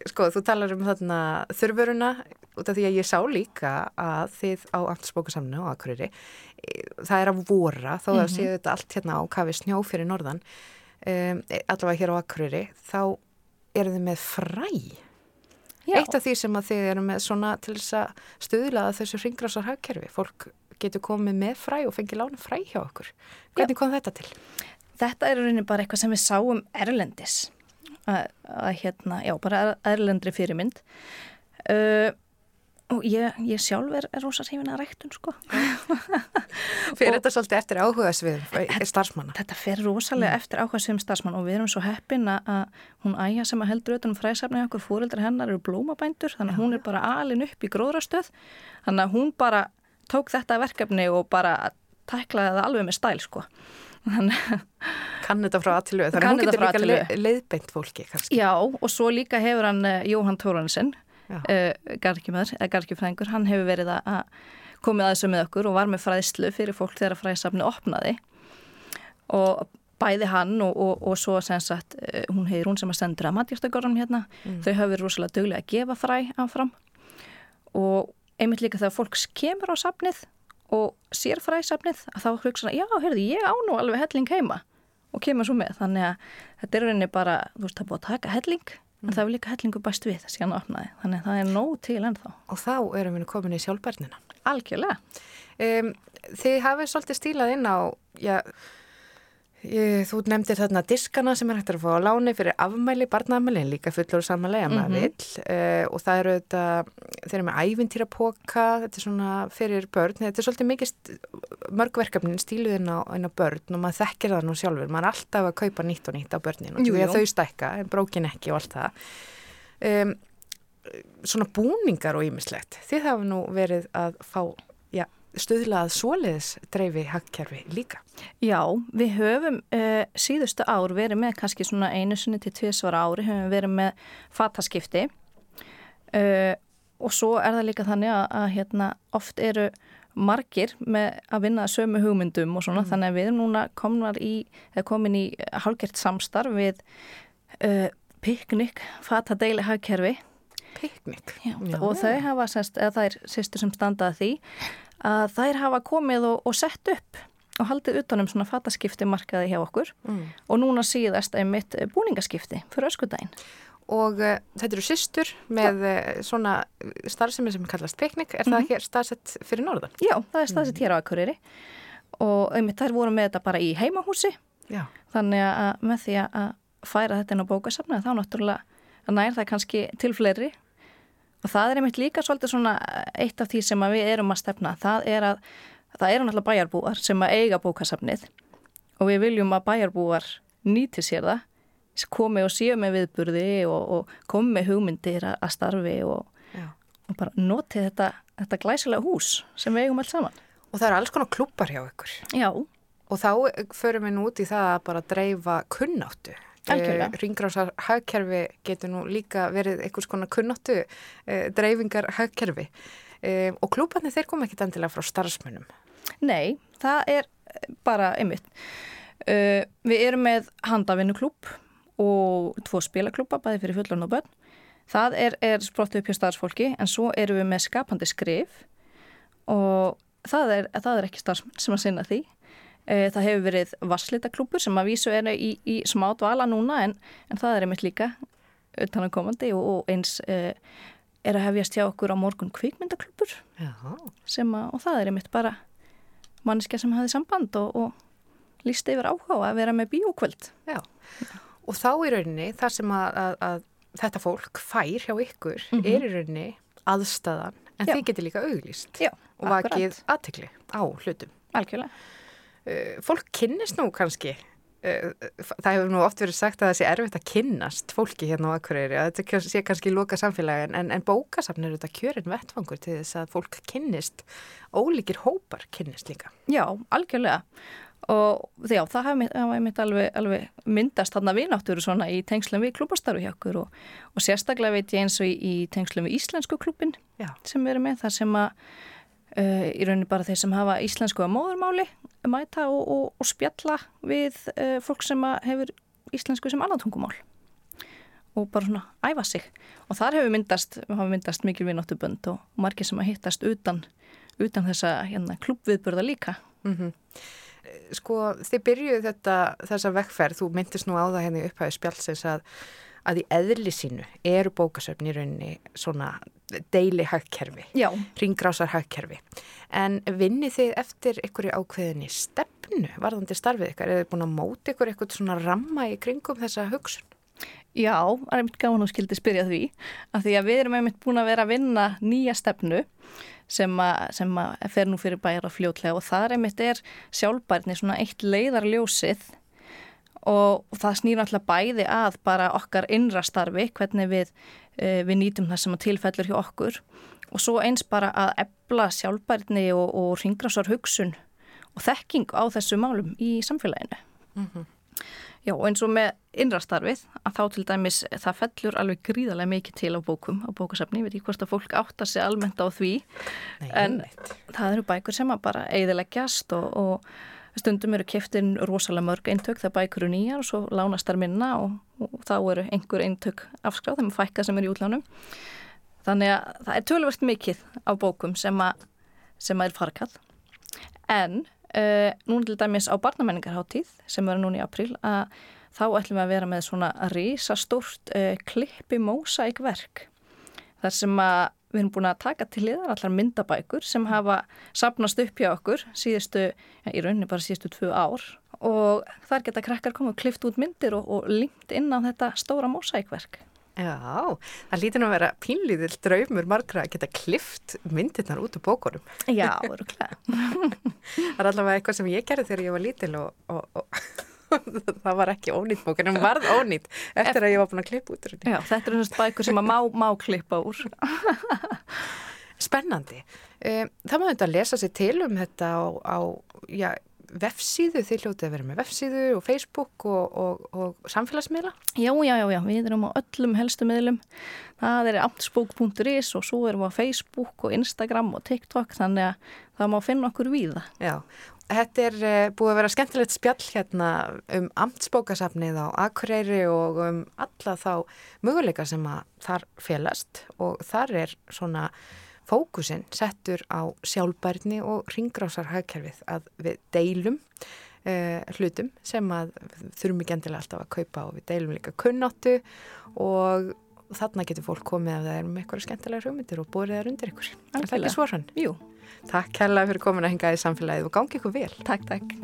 Sko, þú talar um þarna þurfuruna út af því að ég sá líka að þið á afturspókasamnu og akkurýri, það er að vora þó að séu þetta allt hérna á kafi snjó fyrir norðan, um, allavega hér á akkurýri, þá eru þið með fræ. Já. Eitt af því sem að þið eru með svona til þess að stuðla að þessu ringrásar hagkerfi, fólk getur komið með fræ og fengið lána fræ hjá okkur. Hvernig kom þetta til? Þetta er rauninni bara eitthvað sem við sáum erlendis að, að hérna, já, bara er- erlendri fyrirmynd uh, og ég, ég sjálf er, er rosa hrifin að ræktun sko. Fyrir þetta svolítið eftir áhuga svið starfsmanna. Þetta fer rosalega eftir áhuga sem starfsmann og við erum svo heppin að- hún æja sem að heldur utan um fræsafni okkur fóreldrar hennar eru blómabændur þannig að hún er bara alin upp í gróðrastöð þannig að hún bara tók þetta verkefni og bara tæklaði það alveg með stæl sko. Þannig að Kann þetta frá aðtilu, þannig að hún getur líka A til le Ö. leiðbeint fólki kannski. Já, og svo líka hefur hann uh, Jóhann Tóransen, Já. Uh, gargimæður, eða gargifræðingur, hann hefur verið að- komið að þessu með okkur og var með fræðslu fyrir fólk þegar fræðsafni opnaði. Og bæði hann og, og, og svo sagt, uh, hún hefur hún sem að sendur að matjastagorðum hérna, þau hafa verið rosalega duglega að gefa fræ áfram. Og einmitt líka þegar fólk kemur á safnið og sér fræðsafnið að þá hugsa já, heyrðu, ég á nú alveg helling heima. Og kemur svo með, þannig að þetta er rauninni bara, þú veist, það búið að taka helling en það er líka hellingu bæst við síðan opnaði. Þannig að það er nóg til ennþá. Og þá erum við komin í sjálfbærnina. algjörlega, Um, þið hafið svolítið stílað inn á, já, þú nefndir þarna diskana sem er hægt að fá á láni fyrir afmæli, barnaafmæli, en líka fullur samanlega mm maður vill. Uh, og það eru þetta, þeir eru með ævintýrapoka, þetta er svona fyrir börn, þetta er svolítið mikið st- mörg verkefnin stíluð inn á, inn á börn og maður þekkir það nú sjálfur, maður er alltaf að kaupa nýtt og nýtt á börnin og því að þau stækka, en brókin ekki og allt það. Um, svona búningar og ýmislegt. Þið hafa nú verið að fá stuðlað svoleiðis dreifi hagkerfi líka. já, við höfum uh, síðustu ár verið með kannski svona einu sinni til tvisvara ári höfum verið með fataskipti uh, og svo er það líka þannig að, að hérna, oft eru margir með að vinna sömu hugmyndum og svona þannig að við erum núna komnar í, komin í hálgert samstarf við uh, piknik fatadeili hagkerfi Piknik. Já, og þau hafa eða þær sýstur sem standaði því að þær hafa komið og, og sett upp og haldið utanum svona fataskipti markaði hjá okkur Mm. og núna síðast einmitt búningaskipti fyrir öskudaginn. Og uh, þetta eru systur með uh, svona starfsemi sem kallast piknik. Er það hér staðsett fyrir norðan? Já, það er staðsett hér á Akureyri og einmitt þær voru með þetta bara í heimahúsi Já. þannig að með því að færa þetta inn á bókasafna þá náttúrulega nær það kannski til fleiri og það er einmitt líka svolítið svona eitt af því sem við erum að stefna það er að það eru náttúrulega bæjarbúar sem að eiga bókasafnið og við viljum að bæjarbúar nýti sér það komi og séu með viðburði og, og komi með hugmyndir að, starfi og, og bara noti þetta, þetta glæsilega hús sem við eigum alls saman. Og það eru alls konar klubbar hjá ykkur. Já, Og þá förum við nú út í það að bara dreifa kunnáttu. Algjörlega. Ringrásar hagkerfi getur nú líka verið einhvers konar kunnáttu uh, dreifingar hagkerfi. Uh, og klubbarnir þeir koma ekkit endilega frá starfsmönnum. Nei, það er eh, bara einmitt. Uh, við erum með handavinnuklúb og tvo spilaklúba, bæði fyrir fullan og börn. Það er, er sprottið upp hjá starfsfólki en svo erum við með skapandi skrif og það er, það er ekki starfsmenn sem að sinna því. Uh, það hefur verið vasslitaklúbur sem að vísu er í, í smá dvala núna en, en það er einmitt líka utan að komandi og, og eins uh, er að hefjast hjá okkur á morgun kvikmyndaklúbur Já. sem að, og það er einmitt bara manniska sem hafi samband og, og lísti yfir áhuga að vera með bíókvöld. Já. Og þá í rauninni, þar sem að, að, að þetta fólk fær hjá ykkur Mhm. er í rauninni aðstæðan en Já. þið getur líka auglýst Já, og vakið aðtekli á hlutum. Algjörlega. Uh, fólk kynnist nú kannski uh, það hefur nú oft verið sagt að það sé erfitt að kynnast fólki hérna á Akureyri að þetta sé kannski loka samfélagi en, en bókasafn er þetta kjörin vettfangur til þess að fólk kynnist ólíkir hópar kynnist líka. Já, algjörlega. Og já, það haf mitt alveg, alveg myndast þarna vináttur svona í tengslum við klúbastarfi hjá okkur og, og sérstaklega veit ég eins og í, í tengslum við Íslensku klúbin Já. sem við erum með þar sem að uh, í rauninni bara þeir sem hafa íslensku að móðurmáli mæta og, og, og spjalla við uh, fólk sem hefur íslensku sem annan tungumál. Og bara svona æfa sig. Og þar hefur myndast, myndast mikil vináttubönd og margir sem að hittast utan, utan þessa hérna, klúbviðburða líka. Mm Sko, þið byrjuðu þetta, þessa vekkferð, þú myndist nú á það henni upphæðu spjálsins að, að í eðli sínu eru bókasöfn í rauninni svona deili hagkerfi, Já, ringrásar hagkerfi. En vinnið þið eftir einhverju ákveðinni stefnu, varðandi starfið ykkar, eða búin að móta ykkur eitthvað svona ramma í kringum þessa hugsun? Já, það er mitt gáðan og skildi spyrja því af því að við erum einmitt búin að vera að vinna nýja stefnu sem að, fer nú fyrir og fljótlega og það einmitt er sjálfbærni svona eitt leiðarljósið og það snýr alltaf bæði að bara okkar innra starfi, hvernig við, uh, við nýtum það sem að tilfellur hjá okkur. Og svo eins bara að ebla sjálfbærni og, og ringrásar hugsun og þekking á þessu málum í samfélaginu. Já, og eins og með innrastarfið að þá til dæmis það fellur alveg gríðarlega mikið til á bókum, á bókasafni, ég veit ekki hvort að fólk áttar sig almennt á því, Nei, En- það eru bækur sem að bara eigðileggjast og, og stundum eru keftin rosalega mörg eintök þegar bækur eru nýjar og svo lánast þar minna og, og þá eru einhver eintök afskráð þeim fækka sem eru í útlánum. Þannig að það er tölvöld mikið á bókum sem að, sem að er farkall. En uh, núna til dæmis á barnamenningarháttíð sem verður núna í april að þá ætlum við að vera með svona risastórt uh, klippi mósækverk þar sem að við erum búin að taka til liðar allar myndabækur sem hafa sapnast upp hjá okkur síðustu, ja, í rauninni bara síðustu tvö ár og þar geta krakkar komið og klift út myndir og, og linkt inn á þetta stóra mósækverk. Já, það lítur nú að vera pínlíðil draumur margra að geta klift myndirnar út úr bókunum. Já, öruglega. Það er allavega eitthvað sem ég gerði þegar ég var lítil og, og, og það var ekki ónýtt bók en hún varð ónýtt eftir að ég var búin að klippa út. Já, þetta eru svona bækur sem að má, má klippa úr. Spennandi. Um, það má þetta lesa sér til um þetta á, á já, vefsíðu, þið hljótið að vera með vefsíðu og Facebook og, og, og samfélagsmiðla. Já, já, já, já, við erum á öllum helstu miðlum. Það er amtsbók.is og svo erum við á Facebook og Instagram og TikTok þannig að það má finna okkur víða. Já, þetta er uh, búið að vera skemmtilegt spjall hérna um amtsbókasafnið á Akureyri og um alla þá möguleika sem að þar félast og þar er svona fókusinn settur á sjálfbærni og ringrásar hagkerfið að við deilum uh, hlutum sem að þurfum ekki endilega alltaf að kaupa og við deilum líka kunnáttu og þarna getur fólk komið ef það er með eitthvað skemmtilega hugmyndir og búið það undir ykkur. Er það ekki svo hann? Jú, Takk kærlega fyrir komin að hinga í samfélagið og gangi ykkur vel. takk, takk.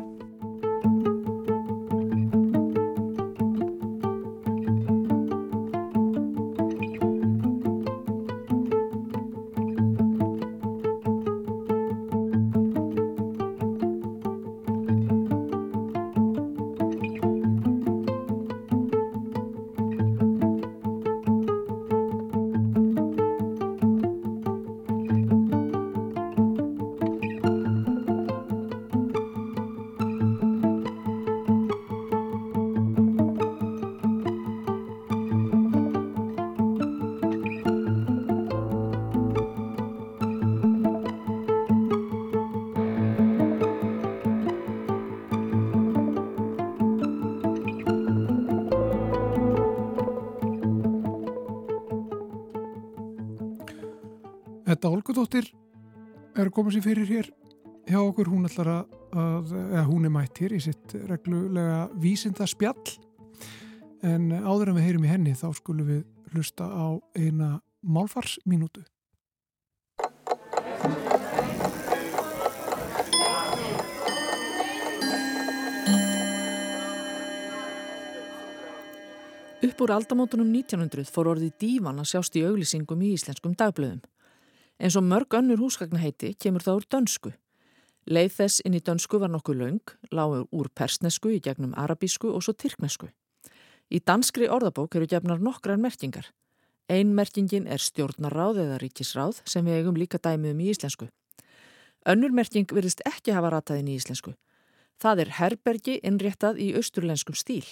Að koma sér fyrir hér hjá okkur, hún ætlar að, að eða hún er mætt hér í sitt reglulega vísinda spjall en áður en við heyrum í henni þá skulum við hlusta á eina málfarsmínútu. Upp úr aldamótunum 1900 fór orðið dívan að sjást í auglýsingum í íslenskum dagblöðum. En svo mörg önnur húsgagnaheiti kemur það úr dönsku. Leið þess inn í dönsku var nokkuð laung, lágur úr persnesku í gegnum arabísku og svo tyrknesku. Í danskri orðabók eru gefnar nokkrar merkingar. Ein merkingin er stjórnaráð eða ríkisráð sem við eigum líka dæmið um í íslensku. Önnur merking virðist ekki hafa rataðin í íslensku. Það er herbergi innréttað í austurlenskum stíl.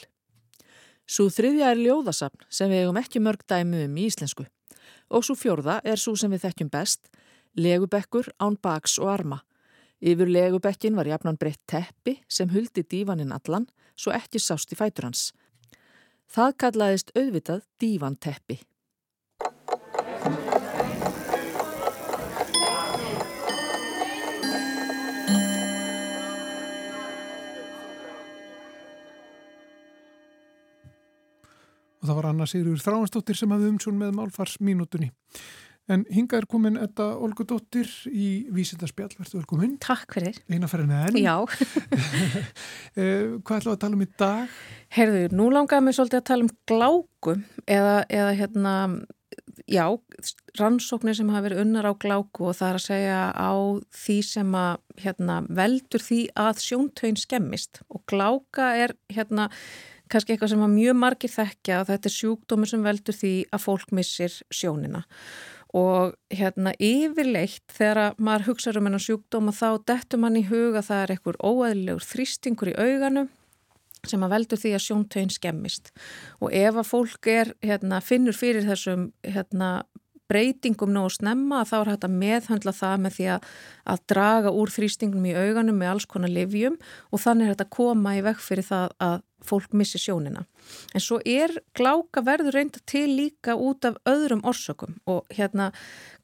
Svo þriðja er ljóðasapn sem við eigum ekki mörg dæmi um í íslensku. Og svo fjórða er svo sem við þekkjum best, legubekkur án baks og arma. Yfir legubekkin var jafnan breytt teppi sem huldi dívaninn allan svo ekki sást í fætur hans. Það kallaðist auðvitað dívanteppi. Og það var Anna Sigurður Þráhansdóttir sem hafði umsjón með málfarsmínútunni. En hinga er komin þetta Olgu Dóttir í Vísindarspjall, verður velkomin. Takk fyrir. Eina ferðin enn. Já. Eh, Hvað ætlaðu að tala um í dag? Herðu, nú langaði mig svolítið að tala um gláku eða, eða hérna, já, rannsóknir sem hafa verið unnar á gláku og það er að segja á því sem að hérna, veldur því að sjóntögin skemmist og gláka er hérna kannski eitthvað sem að mjög margir þekkja og þetta er sjúkdómur sem veldur því að fólk missir sjónina. Og hérna yfirleitt þegar maður hugsa um hennar sjúkdóma þá dettur mann í huga það er einhver óæðilegur þrýstingur í auganu sem að veldur því að sjóntögin skemmist. Og ef að fólk er, hérna, finnur fyrir þessum hérna, breytingum nógu snemma þá er hægt að meðhandla það með því að, að draga úr þrýstingum í auganum með alls konar livjum og þannig er þetta að koma í vekk fyrir það að fólk missi sjónina. En svo er gláka verður reynda til líka út af öðrum orsökum og hérna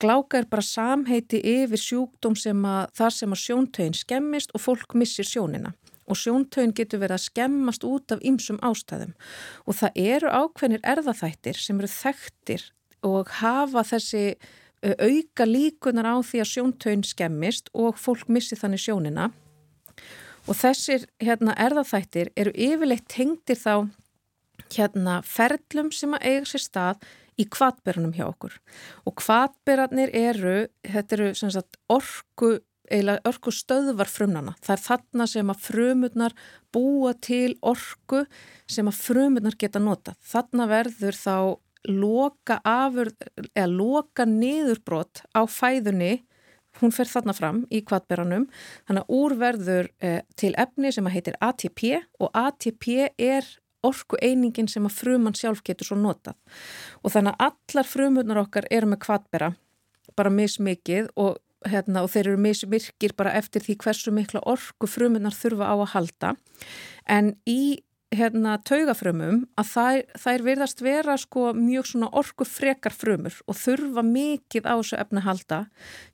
gláka er bara samheiti yfir sjúkdóm sem að þar sem að sjóntögin skemmist og fólk missir sjónina og sjóntögin getur verið að skemmast út af ymsum ástæðum og það eru ákveðnir erðaþættir sem eru þekktir og hafa þessi auka líkunar á því að sjóntögin skemmist og fólk missi þannig sjónina og þessir hérna, erðaþættir eru yfirleitt tengdir þá hérna, ferlum sem að eiga sér stað í kvatberunum hjá okkur og kvatberarnir eru, þetta eru sagt, orku, orku stöðvar frumnana. Það er þarna sem að frumurnar búa til orku sem að frumurnar geta nota. Þarna verður þá loka afur, loka niðurbrot á fæðunni hún fer þarna fram í kvatberanum þannig að úrverður eh, til efni sem að heitir ATP og ATP er orku einingin sem að frumann sjálf getur svo notað. Og þannig að allar frumurnar okkar eru með kvatbera bara mismikið og, hérna, og þeir eru mismikir bara eftir því hversu mikla orku frumurnar þurfa á að halda. En í hérna taugafrömmum að þær, þær virðast vera sko mjög svona orku frekar frömmur og þurfa mikið á þessu efna halda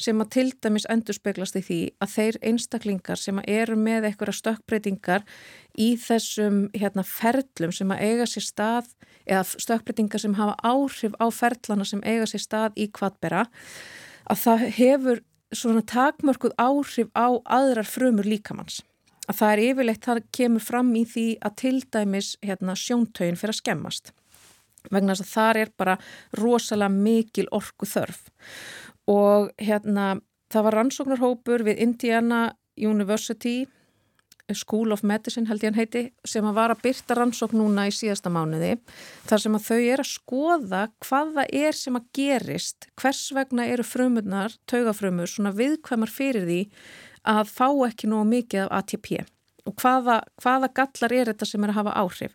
sem að til dæmis endur speglast í því að þeir einstaklingar sem að eru með einhverja stökkbreytingar í þessum hérna ferlum sem að eiga sér stað eða stökkbreytingar sem hafa áhrif á ferlana sem eiga sér stað í kvatbera að það hefur svona takmörkuð áhrif á aðrar frömmur líkamanns að það er yfirleitt, það kemur fram í því að til dæmis hérna, sjóntögin fyrir að skemmast. Vegna þess að það er bara rosalega mikil orku þörf og hérna það var rannsóknarhópur við Indiana University School of Medicine held ég hann heiti sem að var að byrta rannsókn núna í síðasta mánuði þar sem að þau er að skoða hvað það er sem að gerist hvers vegna eru frumurnar, taugafrumur svona viðkvæmar fyrir því að fá ekki nógu mikið af ATP og hvaða, hvaða gallar er þetta sem er að hafa áhrif?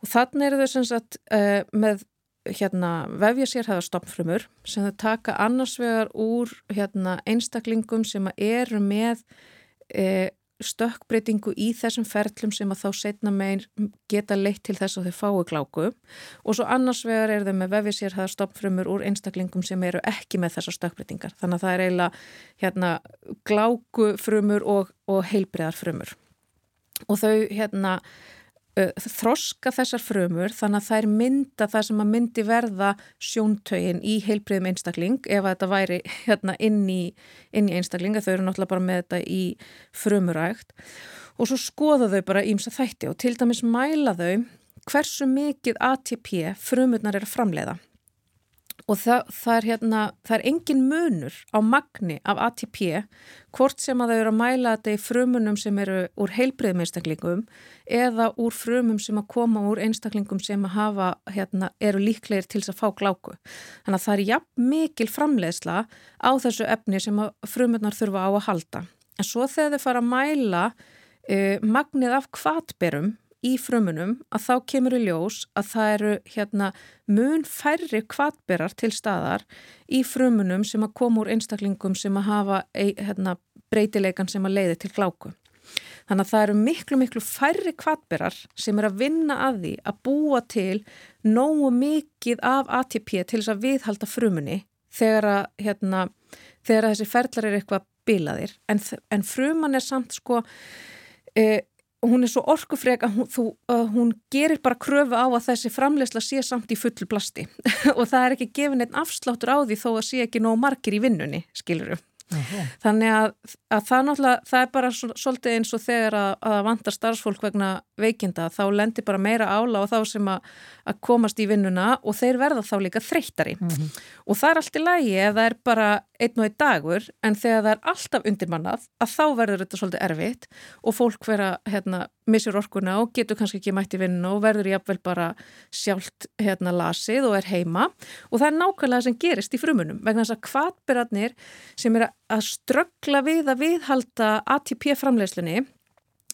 Og þannig eru þau sem sagt uh, með hérna vefja sér hafa stopnfrumur sem þau taka annars vegar úr hérna einstaklingum sem eru með uh, stökkbreytingu í þessum ferlum sem að þá setna megin geta leitt til þess að þau fái gláku. Og svo annars vegar er þau með vefisérhaðar stopnfrumur úr einstaklingum sem eru ekki með þessar stökkbreytingar. Þannig að það er eiginlega hérna, glákufrumur og, og heilbreyðarfrumur og þau hérna þroska þessar frumur þannig að þær mynda það sem að myndi verða sjóntögin í heilbriðum einstakling ef að þetta væri hérna inn í, inn í einstakling þau eru náttúrulega bara með þetta í frumurægt og svo skoða þau bara ímsa þætti og til dæmis mæla þau hversu mikið ATP frumurnar er að framleiða og það, það, er hérna, það er engin munur á magni af ATP hvort sem að þau eru að mæla þetta í frumunum sem eru úr heilbriðum einstaklingum eða úr frumum sem að koma úr einstaklingum sem að hafa, hérna, eru líklegir til þess að fá gláku. Þannig að það er jafn mikil framleiðsla á þessu efni sem að frumurnar þurfa á að halda. En svo þegar þau fara að mæla uh, magnið af kvatberum í frumunum að þá kemur í ljós að það eru hérna mun færri kvatberar til staðar í frumunum sem að koma úr einstaklingum sem að hafa hérna, breytileikan sem að leiði til gláku. Þannig að það eru miklu, miklu færri kvatberar sem er að vinna að því að búa til nógu mikið af ATP til þess að viðhalda frumunni þegar að, hérna, þegar að þessi ferlar er eitthvað bilaðir. En, en fruman er samt sko... E, hún er svo orkufreg að hún, þú, uh, hún gerir bara kröfu á að þessi framlegsla sé samt í fullu plasti. Og það er ekki gefin einn afsláttur á því þó að sé ekki nóg margir í vinnunni, skilurum. Aha. Þannig að, að það náttúrulega, það er bara svo, svolítið eins og þegar að, að vantar starfsfólk vegna veikinda þá lendir bara meira ála á þá sem að, að komast í vinnuna og þeir verða þá líka þreyttari. Mm -hmm. Og það er allt í lægi ef það er bara einn og einn dagur en þegar það er alltaf undirmannað að þá verður þetta svolítið erfitt og fólk vera hérna, missur orkuna og getur kannski ekki mætt í vinnuna og verður jafnvel bara sjálft hérna, lasið og er heima og það er nákvæmlega sem gerist í frumunum vegna þess að kvatbyrjarnir sem er að ströggla við að viðhalda ATP framleiðslunni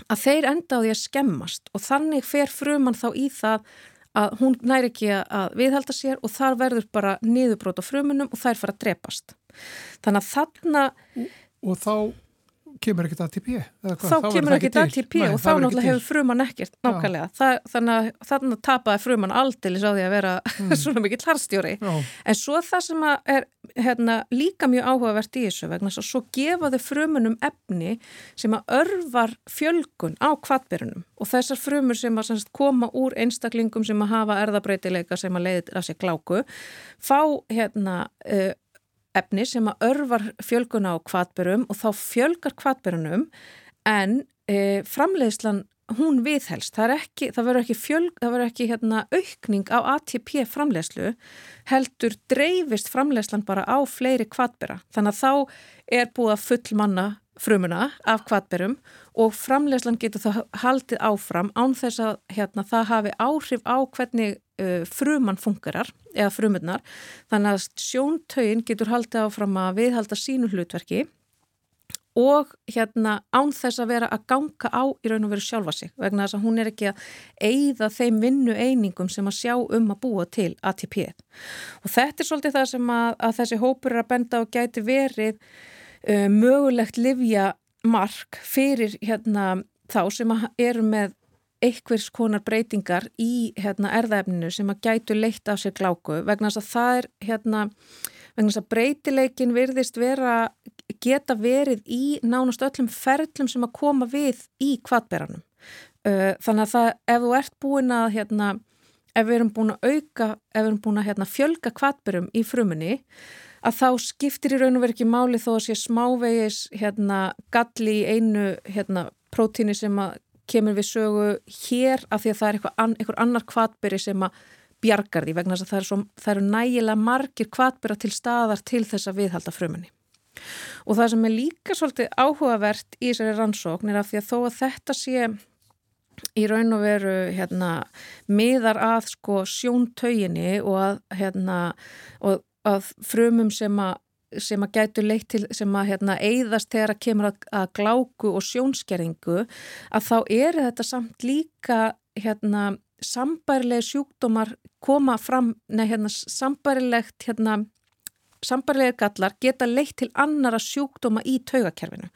að þeir enda á því að skemmast og þannig fer fruman þá í það að hún næri ekki að viðhalda sér og þar verður bara niðurbrót á frumunum og þær fara að drepast. Þannig að þarna... Og þá kemur ekkert ATP? Þá, þá kemur ekkert ATP Nei, og þá náttúrulega hefur fruman ekkert nákvæmlega. Það, þannig að þarna tapaði fruman aldeilis á því að vera mm. svona mikill harstjóri. Já. En svo það sem er hérna, líka mjög áhugavert í þessu vegna svo gefaðu frumunum efni sem að örvar fjölgun á kvattbyrjunum og þessar frumur sem að semst, koma úr einstaklingum sem að hafa erðabreitileika sem að leiði að sér gláku fá hérna uh, efni sem að örvar fjölguna á kvatbörum og þá fjölgar kvatbörunum en e, framleiðslan hún viðhelst. Það, ekki, það verður ekki, fjölg, það verður ekki hérna, aukning á ATP framleiðslu heldur dreifist framleiðslan bara á fleiri kvatböra. Þannig að þá er búið að full manna frumuna af kvatberum og framleiðslan getur það haldið áfram án þess að hérna, það hafi áhrif á hvernig uh, fruman fungerar eða frumurnar þannig að sjóntögin getur haldið áfram að viðhalda sínu hlutverki og hérna án þess að vera að ganga á í raun og veru sjálfa sig vegna þess að hún er ekki að eigða þeim vinnu einingum sem að sjá um að búa til ATP og þetta er svolítið það sem að, að þessi hópur er að benda og gæti verið uh, mögulegt livja mark fyrir hérna þá sem eru með einhvers konar breytingar í hérna, erðaefninu sem að gætu leitt af sér gláku vegna þess að það er hérna, vegna þess að breytileikin virðist vera, geta verið í nánast öllum ferlum sem að koma við í kvatberanum uh, þannig að það, ef þú ert búin að hérna, ef við erum búin að auka ef við erum búin að hérna, fjölga kvatberum í frumunni að þá skiptir í raun og verið ekki máli þó að sé smávegis hérna galli í einu hérna prótíni sem að kemur við sögu hér af því að það er eitthvað, eitthvað annar kvatberi sem að bjargar því vegna þess að það eru, svo, það eru nægilega margir kvatbera til staðar til þess að viðhalda frumunni. Og það sem er líka svolítið áhugavert í þessari rannsókn er að því að þó að þetta sé í raun og veru hérna, miðar að sko, sjóntauginni og að, hérna, og að frumum sem að sem að gætu leitt til sem að hérna, eigðast þegar að kemur að, að gláku og sjónskerringu að þá er þetta samt líka hérna, sambærilegi sjúkdómar koma fram, nei hérna sambærilegt hérna Sambarlega gallar geta leitt til annara sjúkdóma í taugakerfinu.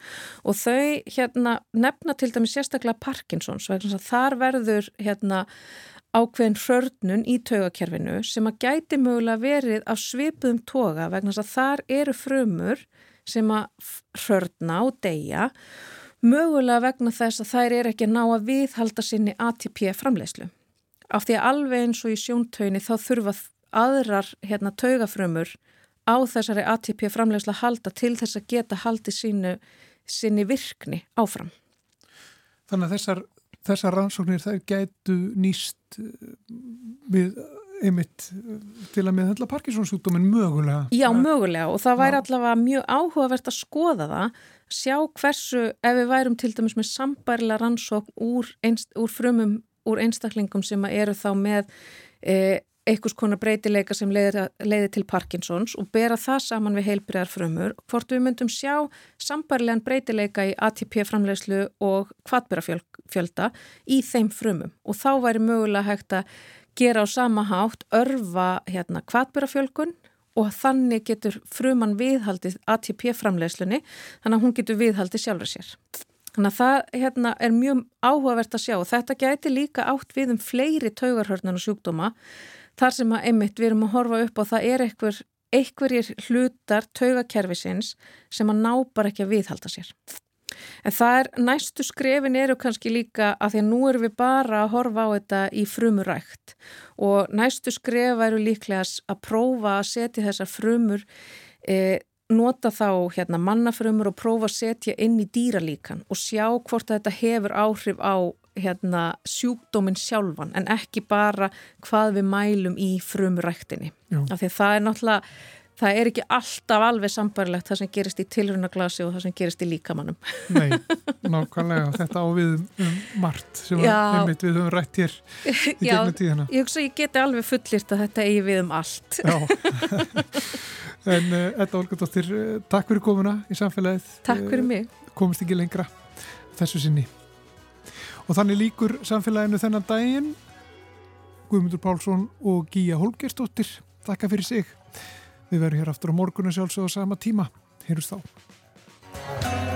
Og þau hérna nefna til dæmi sérstaklega Parkinsons þar verður hérna ákveðin hörnun í taugakerfinu sem að gæti mögulega verið af svipuðum toga vegna þess að þar eru frumur sem að hörna og deyja mögulega vegna þess að þær er ekki að ná að viðhalda sinni ATP framleiðslu. Af því að alveg eins og í sjóntauni þá þurfa aðrar hérna, taugafrumur á þessari ATP framleiðslu að halda til þess að geta haldi sínu, sinni virkni áfram. Þannig að þessar þessar rannsóknir þær gætu nýst eh, við einmitt eh, til að meðhandla Parkinsonsjúkdómin mögulega. Já, mögulega og það væri Já. allavega mjög áhugavert að skoða það, sjá hversu, ef við værum til dæmis með sambærilega rannsókn úr, einst, úr frumum, úr einstaklingum sem eru þá með e, einhvers konar breytileika sem leiðir til Parkinsons og bera það saman við heilbriðar frumur, hvort við myndum sjá sambærilegan breytileika í ATP framleiðslu og kvatbyrafjölda í þeim frumum og þá væri mögulega hægt að gera á sama hátt örfa hérna kvatbyrafjölgun og þannig getur fruman viðhaldið ATP framleiðslunni þannig að hún getur viðhaldið sjálfur sér. Þannig að það hérna, er mjög áhugavert að sjá og þetta gæti líka átt við um fleiri taugarhörnun og sjúkdóma þar sem að einmitt við erum að horfa upp og það er einhver, einhverjir hlutar taugakerfisins sem að ná bara ekki að viðhalda sér. En það er, næstu skrefin eru kannski líka að því að nú erum við bara að horfa á þetta í frumurækt og næstu skref eru líklega að prófa að setja þessar frumur, e, nota þá hérna mannafrumur og prófa að setja inn í dýralíkan og sjá hvort þetta hefur áhrif á hérna sjúkdóminn sjálfan en ekki bara hvað við mælum í frumuræktinni. Já. Af því að það er náttúrulega Það er ekki alltaf alveg sambarilegt það sem gerist í tilrunaglasi og það sem gerist í líkamannum. Nei, nákvæmlega þetta á við um, margt sem Já. við höfum rætt hér í Já, gegnum tíðina. ég hugsa ég geti alveg fullirt að þetta eigi við um allt. Já, en uh, Edda Olgardóttir, uh, takk fyrir komuna í samfélagið. Takk fyrir mig. Uh, komist ekki lengra þessu sinni. Og þannig líkur samfélaginu þennan daginn. Guðmundur Pálsson og Gíja Holgerstóttir, takka fyrir sig. Við verðum hér aftur á morgunu sjálfsög á sama tíma. Heyrjus þá.